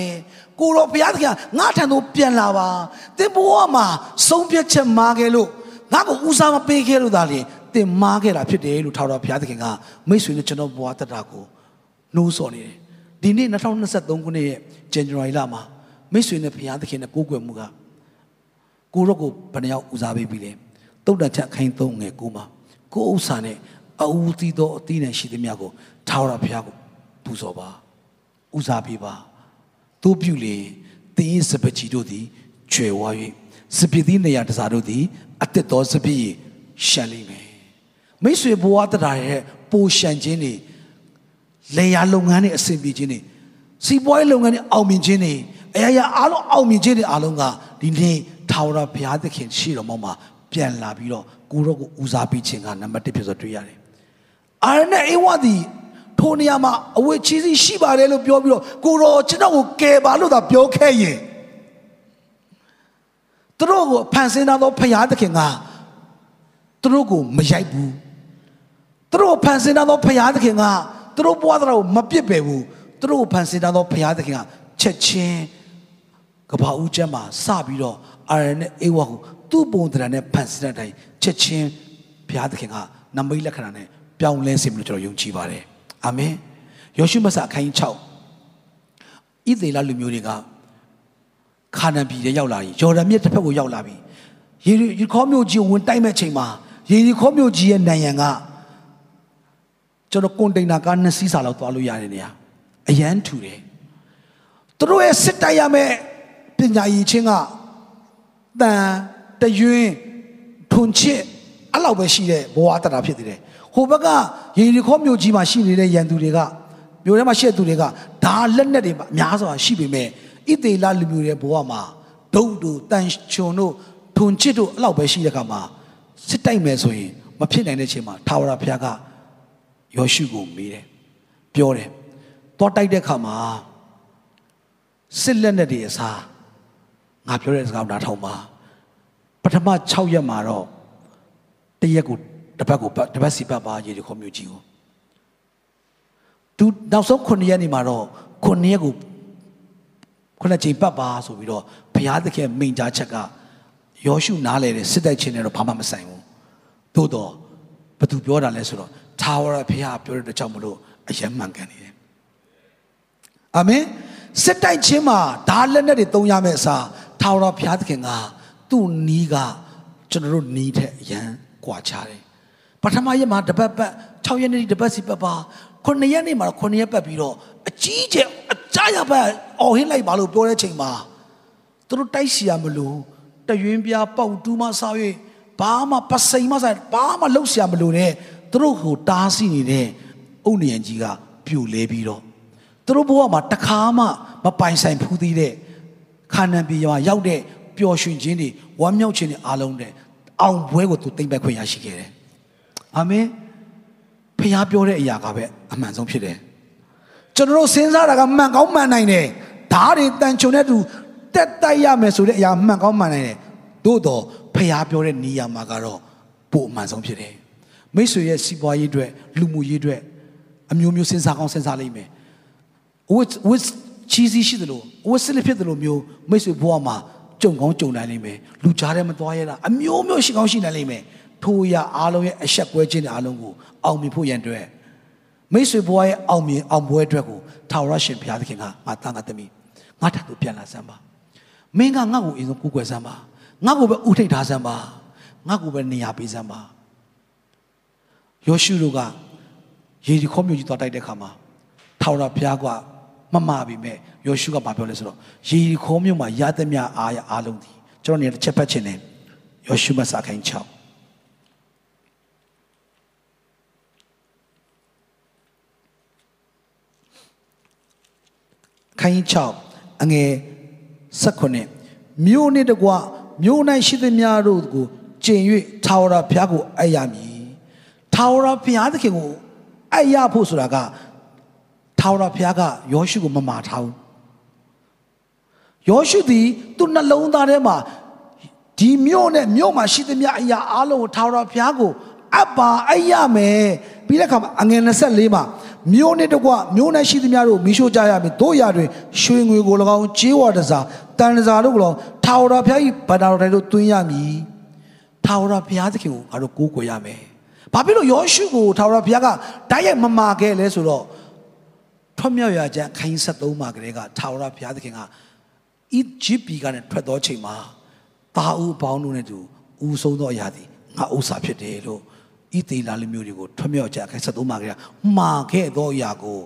ကိုတော်ဘုရားသခင်ငါထံသို့ပြန်လာပါတင်ဘဝမှာဆုံးဖြတ်ချက်မှားခဲ့လို့ငါ့ကိုဦးစားမပေးခဲ့လို့သာလေတင်မှားခဲ့တာဖြစ်တယ်လို့ထာဝရဘုရားသခင်ကမိတ်ဆွေနဲ့ကျွန်တော်ဘဝတတကိုနှိုးဆော်နေတယ်ဒီနေ့2023ခုနှစ်ရဲ့ January လမှာမိတ်ဆွေနဲ့ဘုရားသခင်နဲ့ကိုးကွယ်မှုကကိုရော့ကိုဘယ်နှယောက်ဦးစားပေးပြီလဲတုတ်တန်ချက်ခိုင်းသုံးငယ်ကိုမှာကိုဥစ္စာနဲ့အူသီးသောအသီးနဲ့ရှိသမျှကိုထာဝရဘုရားကိုပူဇော်ပါဦးစားပေးပါသို့ပြုလေတင်းရဲ့စပချီတို့သည်ကျွယ်ဝါ၍စပစ်သီးနေရာတစားတို့သည်အသက်တော်စပစ်ရှန်လိမ့်မယ်မိတ်ဆွေဘဝတရားရဲ့ပိုရှန်ခြင်းတွေလေယာလုပ်ငန်းတွေအဆင်ပြေခြင်းတွေ စီးပွားရေးလုပ်ငန်းတွေအောင်မြင်ခြင်းတွေအရာရာအားလုံးအောင်မြင်ခြင်းတွေအားလုံးကဒီနေ့ထာဝရဘုရားသခင်ရှိတော်မှာပြန်လာပြီးတော့ကိုရောကိုဦးစားပေးခြင်းကနံပါတ်1ဖြစ်ဆိုတွေ့ရတယ်အာရနဲ့အေဝါဒီထိုနေရာမှာအဝတ်ချီးစီးရှိပါတယ်လို့ပြောပြီးတော့ကိုတော်ကျွန်တော်ကိုကယ်ပါလို့သာပြောခဲ့ရင်သူတို့ကိုဖန်ဆင်းသောဖရာသခင်ကသူတို့ကိုမရိုက်ဘူးသူတို့ကိုဖန်ဆင်းသောဖရာသခင်ကသူတို့ဘဝတော်ကိုမပစ်ပယ်ဘူး သူတို့ကိုဖန်ဆင်းသောဖရာသခင်ကချက်ချင်းကဘာဦးကျမ်းမှာစပြီးတော့အာရနဲ့အေဝါကိုသူ့ပုံတရံနဲ့ဖန်ဆင်းတဲ့အတိုင်းချက်ချင်းဘုရားသခင်ကနမိတ်လက္ခဏာနဲ့ပြောင်းလဲစေမလို့ကျွန်တော်ယုံကြည်ပါတယ်အာမင်ယောရှုမဆာအခန်းကြီး6ဣသေလလူမျိုးတွေကခါနန်ပြည်ထဲရောက်လာရင်ယော်ဒန်မြစ်တစ်ဖက်ကိုရောက်လာပြီယေရီခေါမြို့ကြီးကိုဝင်တိုက်မဲ့ချိန်မှာယေရီခေါမြို့ကြီးရဲ့နံရံကကျွန်တော်ကွန်တိန်နာကားနှစ်စီးစာလောက်သွားလို့ရတယ်နေရ အရန်ထူတယ်သူတို့ရဲ့စစ်တိုက်ရမဲ့ပညာရည်ချင်းကတန်တရွင်းထွန်ချစ်အဲ့လောက်ပဲရှိတဲ့ဘဝတတာဖြစ်သေးတယ်ဟိုဘက်ကရေဒီခေါမြို့ကြီးမှာရှိနေတဲ့ရန်သူတွေကမြို့ထဲမှာရှိတဲ့သူတွေကဒါလက်နက်တွေအများစွာရှိပေမဲ့ဣသေလလူမျိုးရဲ့ဘဝမှာဒုတ်တို့တန်ချွန်တို့ထွန်ချစ်တို့အဲ့လောက်ပဲရှိတဲ့ခါမှာစစ်တိုက်မယ်ဆိုရင်မဖြစ်နိုင်တဲ့အချိန်မှာထာဝရဘုရားကယောရှုကိုမေးတယ်ပြောတယ် တော့တိုက်တဲ့ခါမှာစစ်လက်နက်တွေအစားငါပြောတဲ့စကားကိုနားထောင်ပါပထမ6ရက်မှာတော့တရက်ကိုတစ်ပတ်ကိုတစ်ပတ်စီပတ်ပါရေဒီခေါ်မျိုးကြီးကိုသူနောက်ဆုံး9ရက်နေမှာတော့9ရက်ကိုခုနချိန်ပတ်ပါဆိုပြီးတော့ဘုရားသခင်မိန်ကြားချက်ကယောရှုနားလေတဲ့စစ်တိုက်ခြင်းနဲ့တော့ဘာမှမဆိုင်ဘူးသို့တော့ဘသူပြောတာလဲဆိုတော့သာဝရဘုရားပြောတဲ့ကြောင့်မလို့အယံမှန်ကန်နေတယ် အာမင်စစ်တိုက်ခြင်းမှာဒါလက်နဲ့တွေတုံးရမယ့်အစားထာဝရဘုရားသခင်ကသူ့နီးကကျွန်တော်တို့နီးတဲ့အရန်ကွာခြားတယ်ပထမရက်မှာတပတ်ပတ်6ရက်နေ့တပတ်စီပတ်ပါ9ရက်နေ့မှာ9ရက်ပတ်ပြီးတော့အကြီးကျယ်အကြရပတ်အော်ဟင်းလိုက်ပါလို့ပြောတဲ့ချိန်မှာသူတို့တိုက်စီရမလို့တရွင်းပြားပေါက်တူးမဆောက်၍ဘာမှပစိန်မဆိုင်ဘာမှလှုပ်ရှားမလို့နဲ့သူတို့ကိုတားဆီးနေတဲ့အုတ်နယံကြီးကပြိုလဲပြီးတော့ သူတို့ဘဝမှာတခါမှမပိုင်ဆိုင်ဖူးသေးတဲ့ခါနန်ပြည်မှာရောက်တဲ့ပျော်ရွှင်ခြင်းတွေဝမ်းမြောက်ခြင်းတွေအားလုံးတဲ့အောင်ပွဲကိုသူသိမ့်ပိုက်ခွင့်ရရှိခဲ့တယ်အာမင်ဖခင်ပြောတဲ့အရာကပဲအမှန်ဆုံးဖြစ်တယ်ကျွန်တော်တို့စဉ်းစားတာကမှန်ကောင်းမှန်နိုင်တယ်ဓာတ်တွေတန်ချုံတဲ့သူတက်တိုက်ရမယ်ဆိုတဲ့အရာမှန်ကောင်းမှန်နိုင်တယ်သို့တော့ဖခင်ပြောတဲ့နေရာမှာကတော့ပိုအမှန်ဆုံးဖြစ်တယ်မိတ်ဆွေရဲ့စီးပွားရေးအတွက်လူမှုရေးအတွက်အမျိုးမျိုးစဉ်းစားကောင်းစဉ်းစားလိမ့်မယ် ဝစ်ဝစ်ချီစီရှိသလိုဝစ်စလစ်ဖြစ်သလိုမျိုးမိတ်ဆွေဘဝမှာကြုံကောင်းကြုံနိုင်လိမ့်မယ်လူကြားထဲမသွားရတာအမျိုးမျိုးရှိကောင်းရှိနိုင်လိမ့်မယ်ထိုရအားလုံးရဲ့အဆက်ကွဲခြင်းတွေအားလုံးကိုအောင်မြင်ဖို့ရန်အတွက်မိတ်ဆွေဘဝရဲ့အောင်မြင်အောင်ပွဲအတွက်ကိုထာဝရရှင်ဘုရားသခင်ကငါတန်ခါသမီးငါထပ်သူပြန်လာစမ်းပါမင်းကငါ့ကိုအရင်ဆုံးကူကွယ်စမ်းပါငါ့ကိုပဲဥထိတ်ထားစမ်းပါငါ့ကိုပဲနေရာပေးစမ်းပါယောရှုတို့ကယေရီခေါမြို့ကြီးသွားတိုက်တဲ့ခါမှာထာဝရဘုရားက မမှားပြီမဲ့ယောရှုကဘာပြောလဲဆိုတော့ယေရီခေါမြို့မှာရသမျှအားရအားလုံးဒီကျွန်တော်နေတစ်ချက်ဖတ်ချင်တယ်ယောရှုမစာခိုင်း6ခိုင်း6အငယ်16မြို့နှင့်တကွမြို့၌ရှိသမျှတို့ကိုကျင်၍ထာဝရဘုရားကိုအယရမည်ထာဝရဘုရားသခင်ကိုအယရဖို့ဆိုတာက ထာဝရဘုရားကယောရှုကိုမမာထားဘူးယောရှုသည်သူ့နှလုံးသားထဲမှာဒီမြို့နဲ့မြို့မှာရှိသမျှအရာအလုံးကိုထာဝရဘုရားကိုအပ်ပါအယရမယ်ပြီးတဲ့အခါမှာအငယ်24မှာမြို့နဲ့တကွမြို့နဲ့ရှိသမျှတို့မိရှို့ကြရမည်တို့ရတွင်ရွှေငွေကို၎င်းကြေးဝါတစားတန်တစားတို့ကို၎င်းထာဝရဘုရား၏ဗန္တာတော်တိုင်းတို့သွင်းရမည်ထာဝရဘုရားသခင်ကိုငါတို့ကိုးကွယ်ရမယ်ဘာဖြစ်လို့ယောရှုကိုထာဝရဘုရားကတိုက်ရိုက်မမာခဲ့လဲဆိုတော့ ထွတ်မြောက်ရကြခိုင်း73မှာကလေးကထာဝရဘုရားသခင်ကဣဂျစ်ပြည်ကနေထွက်သောချိန်မှာတာဦးပေါင်းတို့နဲ့တူဦးဆုံးသောအရာသည်ငါဥစ္စာဖြစ်တယ်လို့ဣသေလလူမျိုးတွေကိုထွမြောက်ကြခိုင်း73မှာကလေးကမှာခဲ့သောအရာကို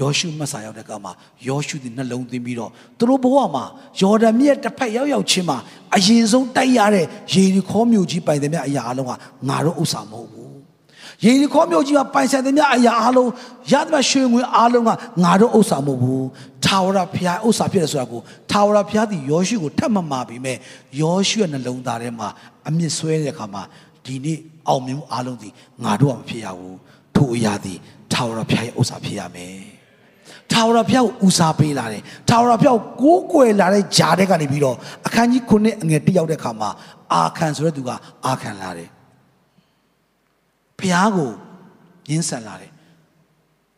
ယောရှုမတ်စာရောက်တဲ့ကမှာယောရှုဒီနှလုံးသွင်းပြီးတော့သူတို့ဘဝမှာယော်ဒန်မြစ်တစ်ဖက်ရောက်ရောက်ချင်းမှာအရင်ဆုံးတိုက်ရတဲ့ယေရီခေါမြို့ကြီးပိုင်တဲ့မြတ်အရာအလုံးကငါတို့ဥစ္စာမဟုတ်ဘူး ယေရီခေါမြို့ကြီးကပိုင်ဆိုင်တဲ့မြတ်အရာအလုံးရသမျှရွှေငွေအလုံးကငါတို့ဥစ္စာမဟုတ်ဘူးထာဝရဘုရားဥစ္စာဖြစ်တယ်ဆိုတာကိုထာဝရဘုရားသည်ယောရှုကိုထပ်မမှာပြီးမဲ့ယောရှုရဲ့နှလုံးသားထဲမှာအမြင့်ဆွဲတဲ့အခါမှာဒီနေ့အောင်မြင်မှုအားလုံးဒီငါတို့ကမဖြစ်ရဘူးထိုအရာသည်ထာဝရဘုရားရဲ့ဥစ္စာဖြစ်ရမယ်ထာဝရဘုရားကိုဦးစားပေးလာတယ်ထာဝရဘုရားကိုကိုးကွယ်လာတဲ့ဂျာတဲ့ကနေပြီးတော့အခန်းကြီး9အငယ်1ရောက်တဲ့ခါမှာအာခံဆိုတဲ့သူကအာခံလာတယ် ဘုရားကိုညှင်းဆန်လာတယ်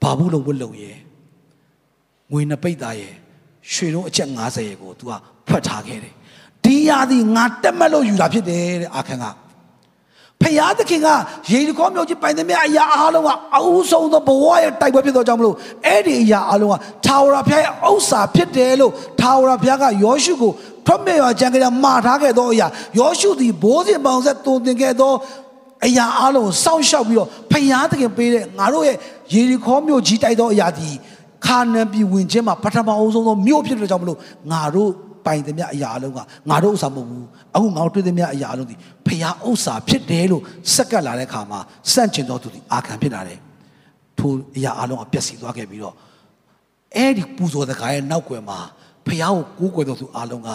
ဘာဘူးလုံးဝတ်လုံးရဲ့ငွေနှစ်ပိတ်သားရဲ့ရွှေလုံးအချက်90ရဲ့ကို तू ကဖွက်ထားခဲ့တယ်ဒီရာသည်ငါတက်မက်လို့ယူတာဖြစ်တယ်တဲ့အာခံကဖယားသခင်ကယေရီခေါမြို့ကြီးပိုင်သမျှအရာအားလုံးကအအုပ်ဆုံးသောဘဝရဲ့တိုက်ပွဲဖြစ်သောကြောင့်မလို့အဲ့ဒီအရာအားလုံးကထာဝရဘုရားရဲ့ဥစ္စာဖြစ်တယ်လို့ထာဝရဘုရားကယောရှုကိုထွက်မြေရကြံကြရမှာထားခဲ့သောအရာယောရှုသည်ဘိုးစဉ်ပေါင်ဆက်တုံတင်ခဲ့သော အရာအားလုံးကိုစောင့်ရှောက်ပြီးတော့ဖယားသခင်ပေးတဲ့ငါတို့ရဲ့ယေရီခေါမြို့ကြီးတိုက်သောအရာဒီခါနန်ပြည်ဝင်ခြင်းမှာပထမအဆုံးသောမြို့ဖြစ်တဲ့ကြောင့်မလို့ငါတို့ပိုင်သမျှအရာအလုံးကငါတို့ဥစ္စာမဟုတ်ဘူးအခုငါတို့တွေ့သမျှအရာအလုံးဒီဖျားဥစ္စာဖြစ်တယ်လို့စက်ကပ်လာတဲ့အခါမှာစန့်ကျင်တော်သူဒီအာခံဖြစ်လာတယ်ထိုအရာအလုံးကပျက်စီးသွားခဲ့ပြီးတော့အဲ့ဒီပူဇော်တဲ့ခါရဲ့နောက်ွယ်မှာဖျားကိုကိုးကွယ်တော်သူအလုံးက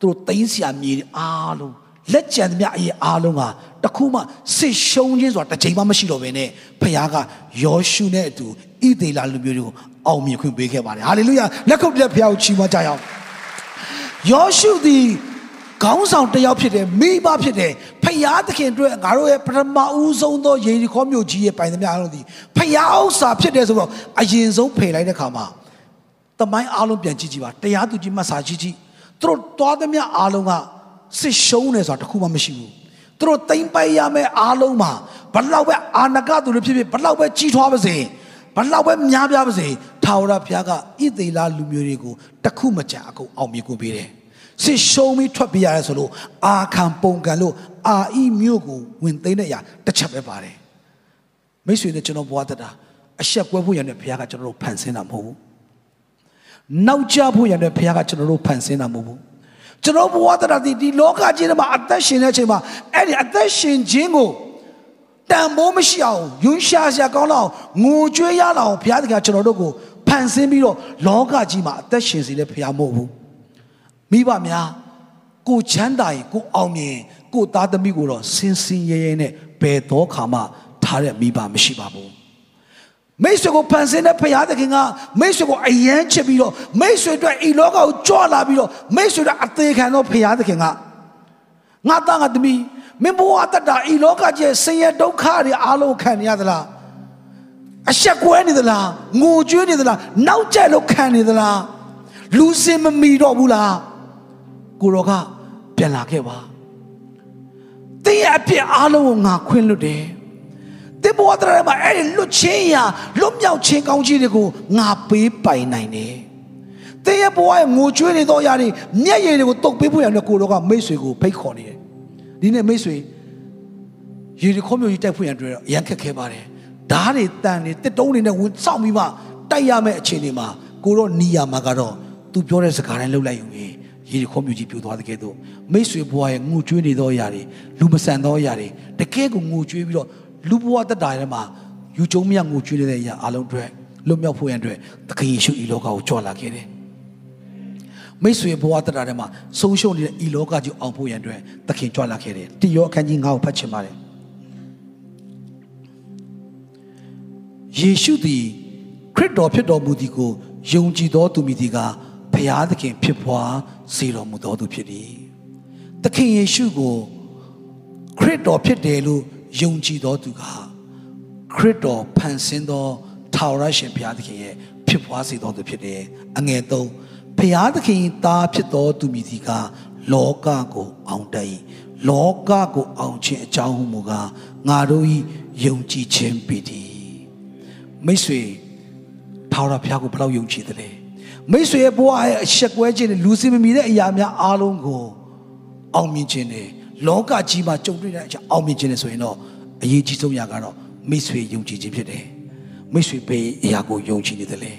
သူတို့သိမ်းဆရာမြေအားလုံး လက်ကျန်သမျှအရေးအားလုံးကတခုမှစစ်ရှုံးခြင်းဆိုတာတစ်ချိန်မှမရှိတော့ဘဲနဲ့ဖခင်ကယောရှုနဲ့အတူဣသေလလူမျိုးတွေကိုအောင်မြင်ခွင့်ပေးခဲ့ပါတယ်ဟာလေလုယာလက်ခုပ်လက်ဖခင်ကိုချီးမွမ်းကြရအောင်ယောရှုသည်ခေါင်းဆောင်တစ်ယောက်ဖြစ်တယ်မိဘဖြစ်တယ်ဖယားသခင်အတွက်ငါတို့ရဲ့ပထမဦးဆုံးသောယေရီခေါမြို့ကြီးရဲ့ပိုင်သမျှအားလုံးဒီဖယားဥစ္စာဖြစ်တယ်ဆိုတော့အရင်ဆုံးဖယ်လိုက်တဲ့ခါမှာတမိုင်းအားလုံးပြန်ကြည့်ကြည့်ပါတရားသူကြီးမှတ်စာကြည့်ကြည့်သူတို့သွားသမျှအားလုံးက စစ်ရှုံးတယ်ဆိုတာတခုမှမရှိဘူးသူတို့တိမ့်ပိုက်ရမယ့်အားလုံးမှာဘလောက်ပဲအာနကသူတွေဖြစ်ဖြစ်ဘလောက်ပဲကြီးထွားပါစေဘလောက်ပဲများပြားပါစေထာဝရဘုရားကဣသေလလူမျိုးတွေကိုတခုမကြအကုန်အောင်မြင်ကိုပေးတယ်စစ်ရှုံးပြီးထွက်ပြေးရတယ်ဆိုလို့အာခံပုံကန်လို့အာဤမျိုးကိုဝင်သိမ်းတဲ့အရာတစ်ချက်ပဲပါတယ်မိတ်ဆွေနဲ့ကျွန်တော်ဘွားတတာအဆက်ကွဲဖို့ရတဲ့ဘုရားကကျွန်တော်တို့ဖန်ဆင်းတာမဟုတ်ဘူးနောက်ကျဖို့ရတဲ့ဘုရားကကျွန်တော်တို့ဖန်ဆင်းတာမဟုတ်ဘူး ကျွန်တော်ဘဝတရတိဒီလောကကြီးထဲမှာအသက်ရှင်တဲ့အချိန်မှာအဲ့ဒီအသက်ရှင်ခြင်းကိုတန်ဖိုးမရှိအောင်ယွန်းရှာရှာကောင်းလောက်ငိုကြွေးရအောင်ဘုရားသခင်ကျွန်တော်တို့ကိုဖန်ဆင်းပြီးတော့လောကကြီးမှာအသက်ရှင်စေတဲ့ဘုရားမဟုတ်ဘူးမိဘများကိုချမ်းသာရင်ကိုအောင်မြင်ကိုသားသမီးကိုတော့စင်စင်ရဲရဲနဲ့ဘယ်တော့ခါမှထားတဲ့မိဘမရှိပါဘူး မိတ်ဆွေကိုဖန်ဆင်းတဲ့ဖရာသခင်ကမိတ်ဆွေကိုအယမ်းချစ်ပြီးတော့မိတ်ဆွေအတွက်ဤလောကကိုကြွလာပြီးတော့မိတ်ဆွေတို့အသေးခံသောဖရာသခင်ကငါသားငါသမီးမင်းဘဝတတဤလောကကြီးဆင်းရဲဒုက္ခတွေအားလုံးခံနေရသလားအဆက်ကွဲနေသလားငိုကြွေးနေသလားနောက်ကျလို့ခံနေသလားလူစင်မမီတော့ဘူးလားကိုရောကပြန်လာခဲ့ပါတင်းရဲ့အဖြစ်အားလုံးကိုငါခွင့်လွတ်တယ် တင်ဘဝတရမှာအဲ့ဒီလွတ်ချင်းရာလွတ်မြောက်ခြင်းကောင်းကြီးတွေကိုငါပေးပိုင်နိုင်တယ်။တင်းရဲ့ဘဝရဲ့ငိုကြွေးနေသောအရာတွေမျက်ရည်တွေကိုတုတ်ပေးဖို့ရတဲ့ကိုတော်ကမိတ်ဆွေကိုဖိတ်ခေါ်နေတယ်။ဒီနေ့မိတ်ဆွေရေဒီခေါမျိုးကြီးတိုက်ဖွင့်ရတဲ့ရန်ခက်ခဲပါတယ်။ဓားတွေတန်တွေတစ်တုံးတွေနဲ့ဝင်စောင့်ပြီးမှတိုက်ရမယ့်အခြေအနေမှာကိုတော့နီးရမှာကတော့သူပြောတဲ့စကားတိုင်းလှုပ်လိုက်ယူရင်ရေဒီခေါမျိုးကြီးပြိုသွားတဲ့ကဲ့သို့မိတ်ဆွေဘဝရဲ့ငိုကြွေးနေသောအရာတွေလူမဆန်သောအရာတွေတကယ်ကိုငိုကြွေးပြီးတော့ လူဘဝတက်တာထဲမှာယူကျုံမြတ်ငိုကြွေးနေတဲ့အရာအလုံးအတွက်လွတ်မြောက်ဖို့ရန်အတွက်သခင်ယေရှုဤလောကကိုကြွလာခဲ့တယ်မိတ်ဆွေဘဝတက်တာထဲမှာဆုံးရှုံးနေတဲ့ဤလောကကြီးအောင်ဖို့ရန်အတွက်သခင်ကြွလာခဲ့တယ်တိရောအခန်းကြီး9ကိုဖတ်ချင်ပါတယ်ယေရှုသည်ခရစ်တော်ဖြစ်တော်မူသည်ကိုယုံကြည်သောသူမည်သည်ကဖျားသခင်ဖြစ်ဖွာစေတော်မူသောသူဖြစ်သည်သခင်ယေရှုကိုခရစ်တော်ဖြစ်တယ်လို့ ယုံကြည်သောသူကခရစ်တော်ဖန်ဆင်းသောထာဝရရှင်ဘုရားသခင်ရဲ့ဖြစ်ပွားစေသောသူဖြစ်တယ်အငယ်၃ဘုရားသခင်သားဖြစ်သောသူမည်ဒီကလောကကိုအောင်တတ်၏လောကကိုအောင်ခြင်းအကြောင်းဟုမူကားငါတို့၏ယုံကြည်ခြင်းပေတည်မိတ်ဆွေထာဝရဘုရားကိုဘယ်လောက်ယုံကြည်သလဲမိတ်ဆွေရဲ့ဘဝရဲ့အဆက်ကွဲခြင်းနဲ့လူစင်မမီတဲ့အရာများအားလုံးကိုအောင်မြင်ခြင်းနဲ့ လောကကြီးမှာကြုံတွေ့တဲ့အချက်အောင်မြင်ခြင်းနဲ့ဆိုရင်တော့အရေးကြီးဆုံးရာကတော့မိတ်ဆွေယုံကြည်ခြင်းဖြစ်တယ်မိတ်ဆွေပဲအရာကိုယုံကြည်နေတယ်လေ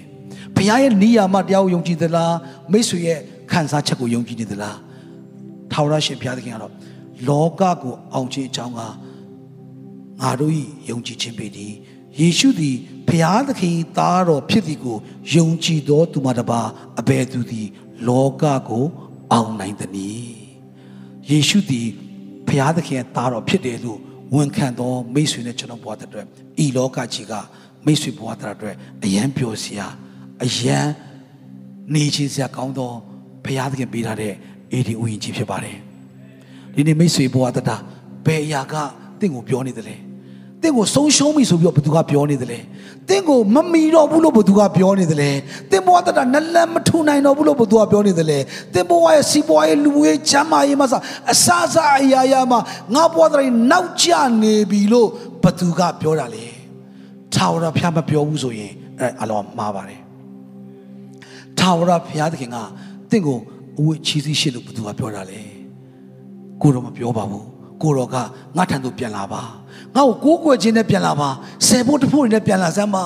ဘုရားရဲ့နိယာမတရားကိုယုံကြည်သလားမိတ်ဆွေရဲ့ခံစားချက်ကိုယုံကြည်နေသလားထာဝရရှင်ဘုရားသခင်ကတော့လောကကိုအောင်ခြင်းအကြောင်းကငါတို့၏ယုံကြည်ခြင်းပေသည်ယေရှုသည်ဘုရားသခင်သားတော်ဖြစ်သည်ကိုယုံကြည်သောသူမတပါအဘယ်သူသည် လောကကို အောင်နိုင်သနည်းယေရှုသည် ဘုရားသခင်ရဲ့သားတော်ဖြစ်တယ်လို့ဝန်ခံသောမိတ်ဆွေနဲ့ကျွန်တော်ဘဝတဲ့အတွက်ဤလောကကြီးကမိတ်ဆွေဘဝတဲ့အတွက်အယံပျော်စရာအယံနေချင်းစရာကောင်းသောဘုရားသခင်ပေးထားတဲ့အေဒီဥယျာဉ်ကြီးဖြစ်ပါတယ်ဒီနေ့မိတ်ဆွေဘဝတတာဘယ်အရာကတင့်ကိုပြောနေတယ်လဲတ င့်ကိုဆုံးရှုံးပြီဆိုပြီးတော့ဘသူကပြောနေတယ်လဲတင့်ကိုမမီတော့ဘူးလို့ဘသူကပြောနေတယ်လဲတင့်ဘဝတတာနလန်မထူနိုင်တော့ဘူးလို့ဘသူကပြောနေတယ်လဲတင့်ဘဝရဲ့စီးပွားရေးလူမှုရေးချမ်းသာရေးမှာအစအစအရာရာမှာငါဘဝတတာနောက်ကျနေပြီလို့ဘသူကပြောတာလေထာဝရဘုရားမပြောဘူးဆိုရင်အဲအလောမှားပါတယ်ထာဝရဘုရားသခင်ကတင့်ကိုအဝတ်ချီးစီးရှိလို့ဘသူကပြောတာလေကိုတော့မပြောပါဘူးကိုတော့ကငါထံသို့ပြန်လာပါ ငါ့ကိုကိုးကွယ်ခြင်းနဲ့ပြန်လာပါဆယ်ဖို့တစ်ဖို့နဲ့ပြန်လာစမ်းပါ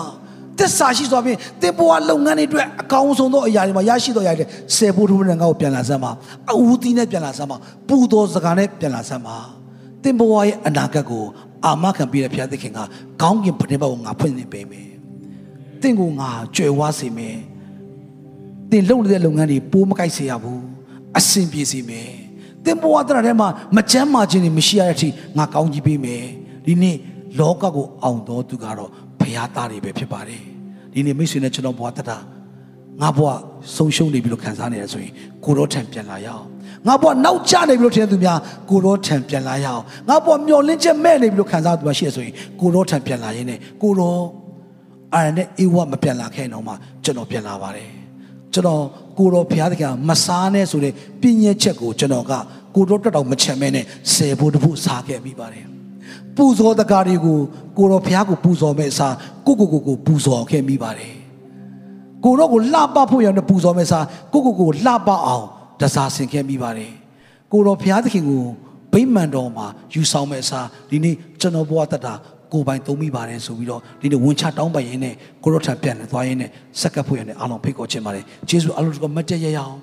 တစ္ဆာရှိစွာဖြင့်တင်ဘဝလုပ်ငန်းတွေအတွက်အကောင်းဆုံးသောအရာတွေမှာရရှိသောအရာတွေဆယ်ဖို့တစ်ဖို့နဲ့ငါ့ကိုပြန်လာစမ်းပါအဝူသီးနဲ့ပြန်လာစမ်းပါပူတော်စကားနဲ့ပြန်လာစမ်းပါတင်ဘဝရဲ့အနာဂတ်ကိုအာမခံပြီးတဲ့ဘုရားသခင်ကကောင်းကင်ဘုရင်ဘက်ကိုငါဖွင့်နေပေးမယ်တင့်ကိုငါကြွယ်ဝစေမယ်တင်လုပ်နေတဲ့လုပ်ငန်းတွေပိုးမကိုက်စေရဘူးအဆင်ပြေစေမယ်တင်ဘဝတရထဲမှာမချမ်းမာခြင်းတွေမရှိရတဲ့အထိငါကောင်းကြီးပေးမယ် ဒီနေ့လောကကိုအောင်တော်သူကတော့ဘုရားသားတွေပဲဖြစ်ပါတယ်ဒီနေ့မိတ်ဆွေနဲ့ကျွန်တော်ဘဝတတာငါဘဝဆုံးရှုံးနေပြီလို့ခံစားနေရဆိုရင်ကိုရောထံပြန်လာရအောင်ငါဘဝနောက်ကျနေပြီလို့ထင်တဲ့သူများကိုရောထံပြန်လာရအောင်ငါဘဝမျောလင်းချက်မဲ့နေပြီလို့ခံစားသူများရှိရဆိုရင်ကိုရောထံပြန်လာရင်းနဲ့ကိုရောအာရနဲ့အေဝမပြန်လာခဲ့တော့မှကျွန်တော်ပြန်လာပါတယ်ကျွန်တော်ကိုရောဘုရားသခင်မစားနဲ့ဆိုတဲ့ပြည့်ညက်ချက်ကိုကျွန်တော်ကကိုရောတက်တော့မချင်မဲနဲ့ဆယ်ဖို့တဖို့စားခဲ့မိပါတယ် ပူဇော်တကားတွေကိုကိုရောဘုရားကိုပူဇော်မဲ့အစားကိုကိုကိုကိုပူဇော်ခဲ့မိပါတယ်ကိုတော့ကိုလှပဖို့ရတဲ့ပူဇော်မဲ့စားကိုကိုကိုလှပအောင်တစားဆင်ခဲ့မိပါတယ်ကိုတော့ဘုရားသခင်ကိုဗိမာန်တော်မှာယူဆောင်မဲ့အစားဒီနေ့ကျွန်တော်ဘဝတတကိုပိုင်သုံးမိပါတယ်ဆိုပြီးတော့ဒီနေ့ဝန်ချတောင်းပန်ရင်းနဲ့ကိုရောထံပြန်သွားရင်းနဲ့စက္ကပ်ဖို့ရတဲ့အားလုံးဖိတ်ခေါ်ခြင်းပါတယ်ယေရှုအလုံးစုံမတ်တရရအောင်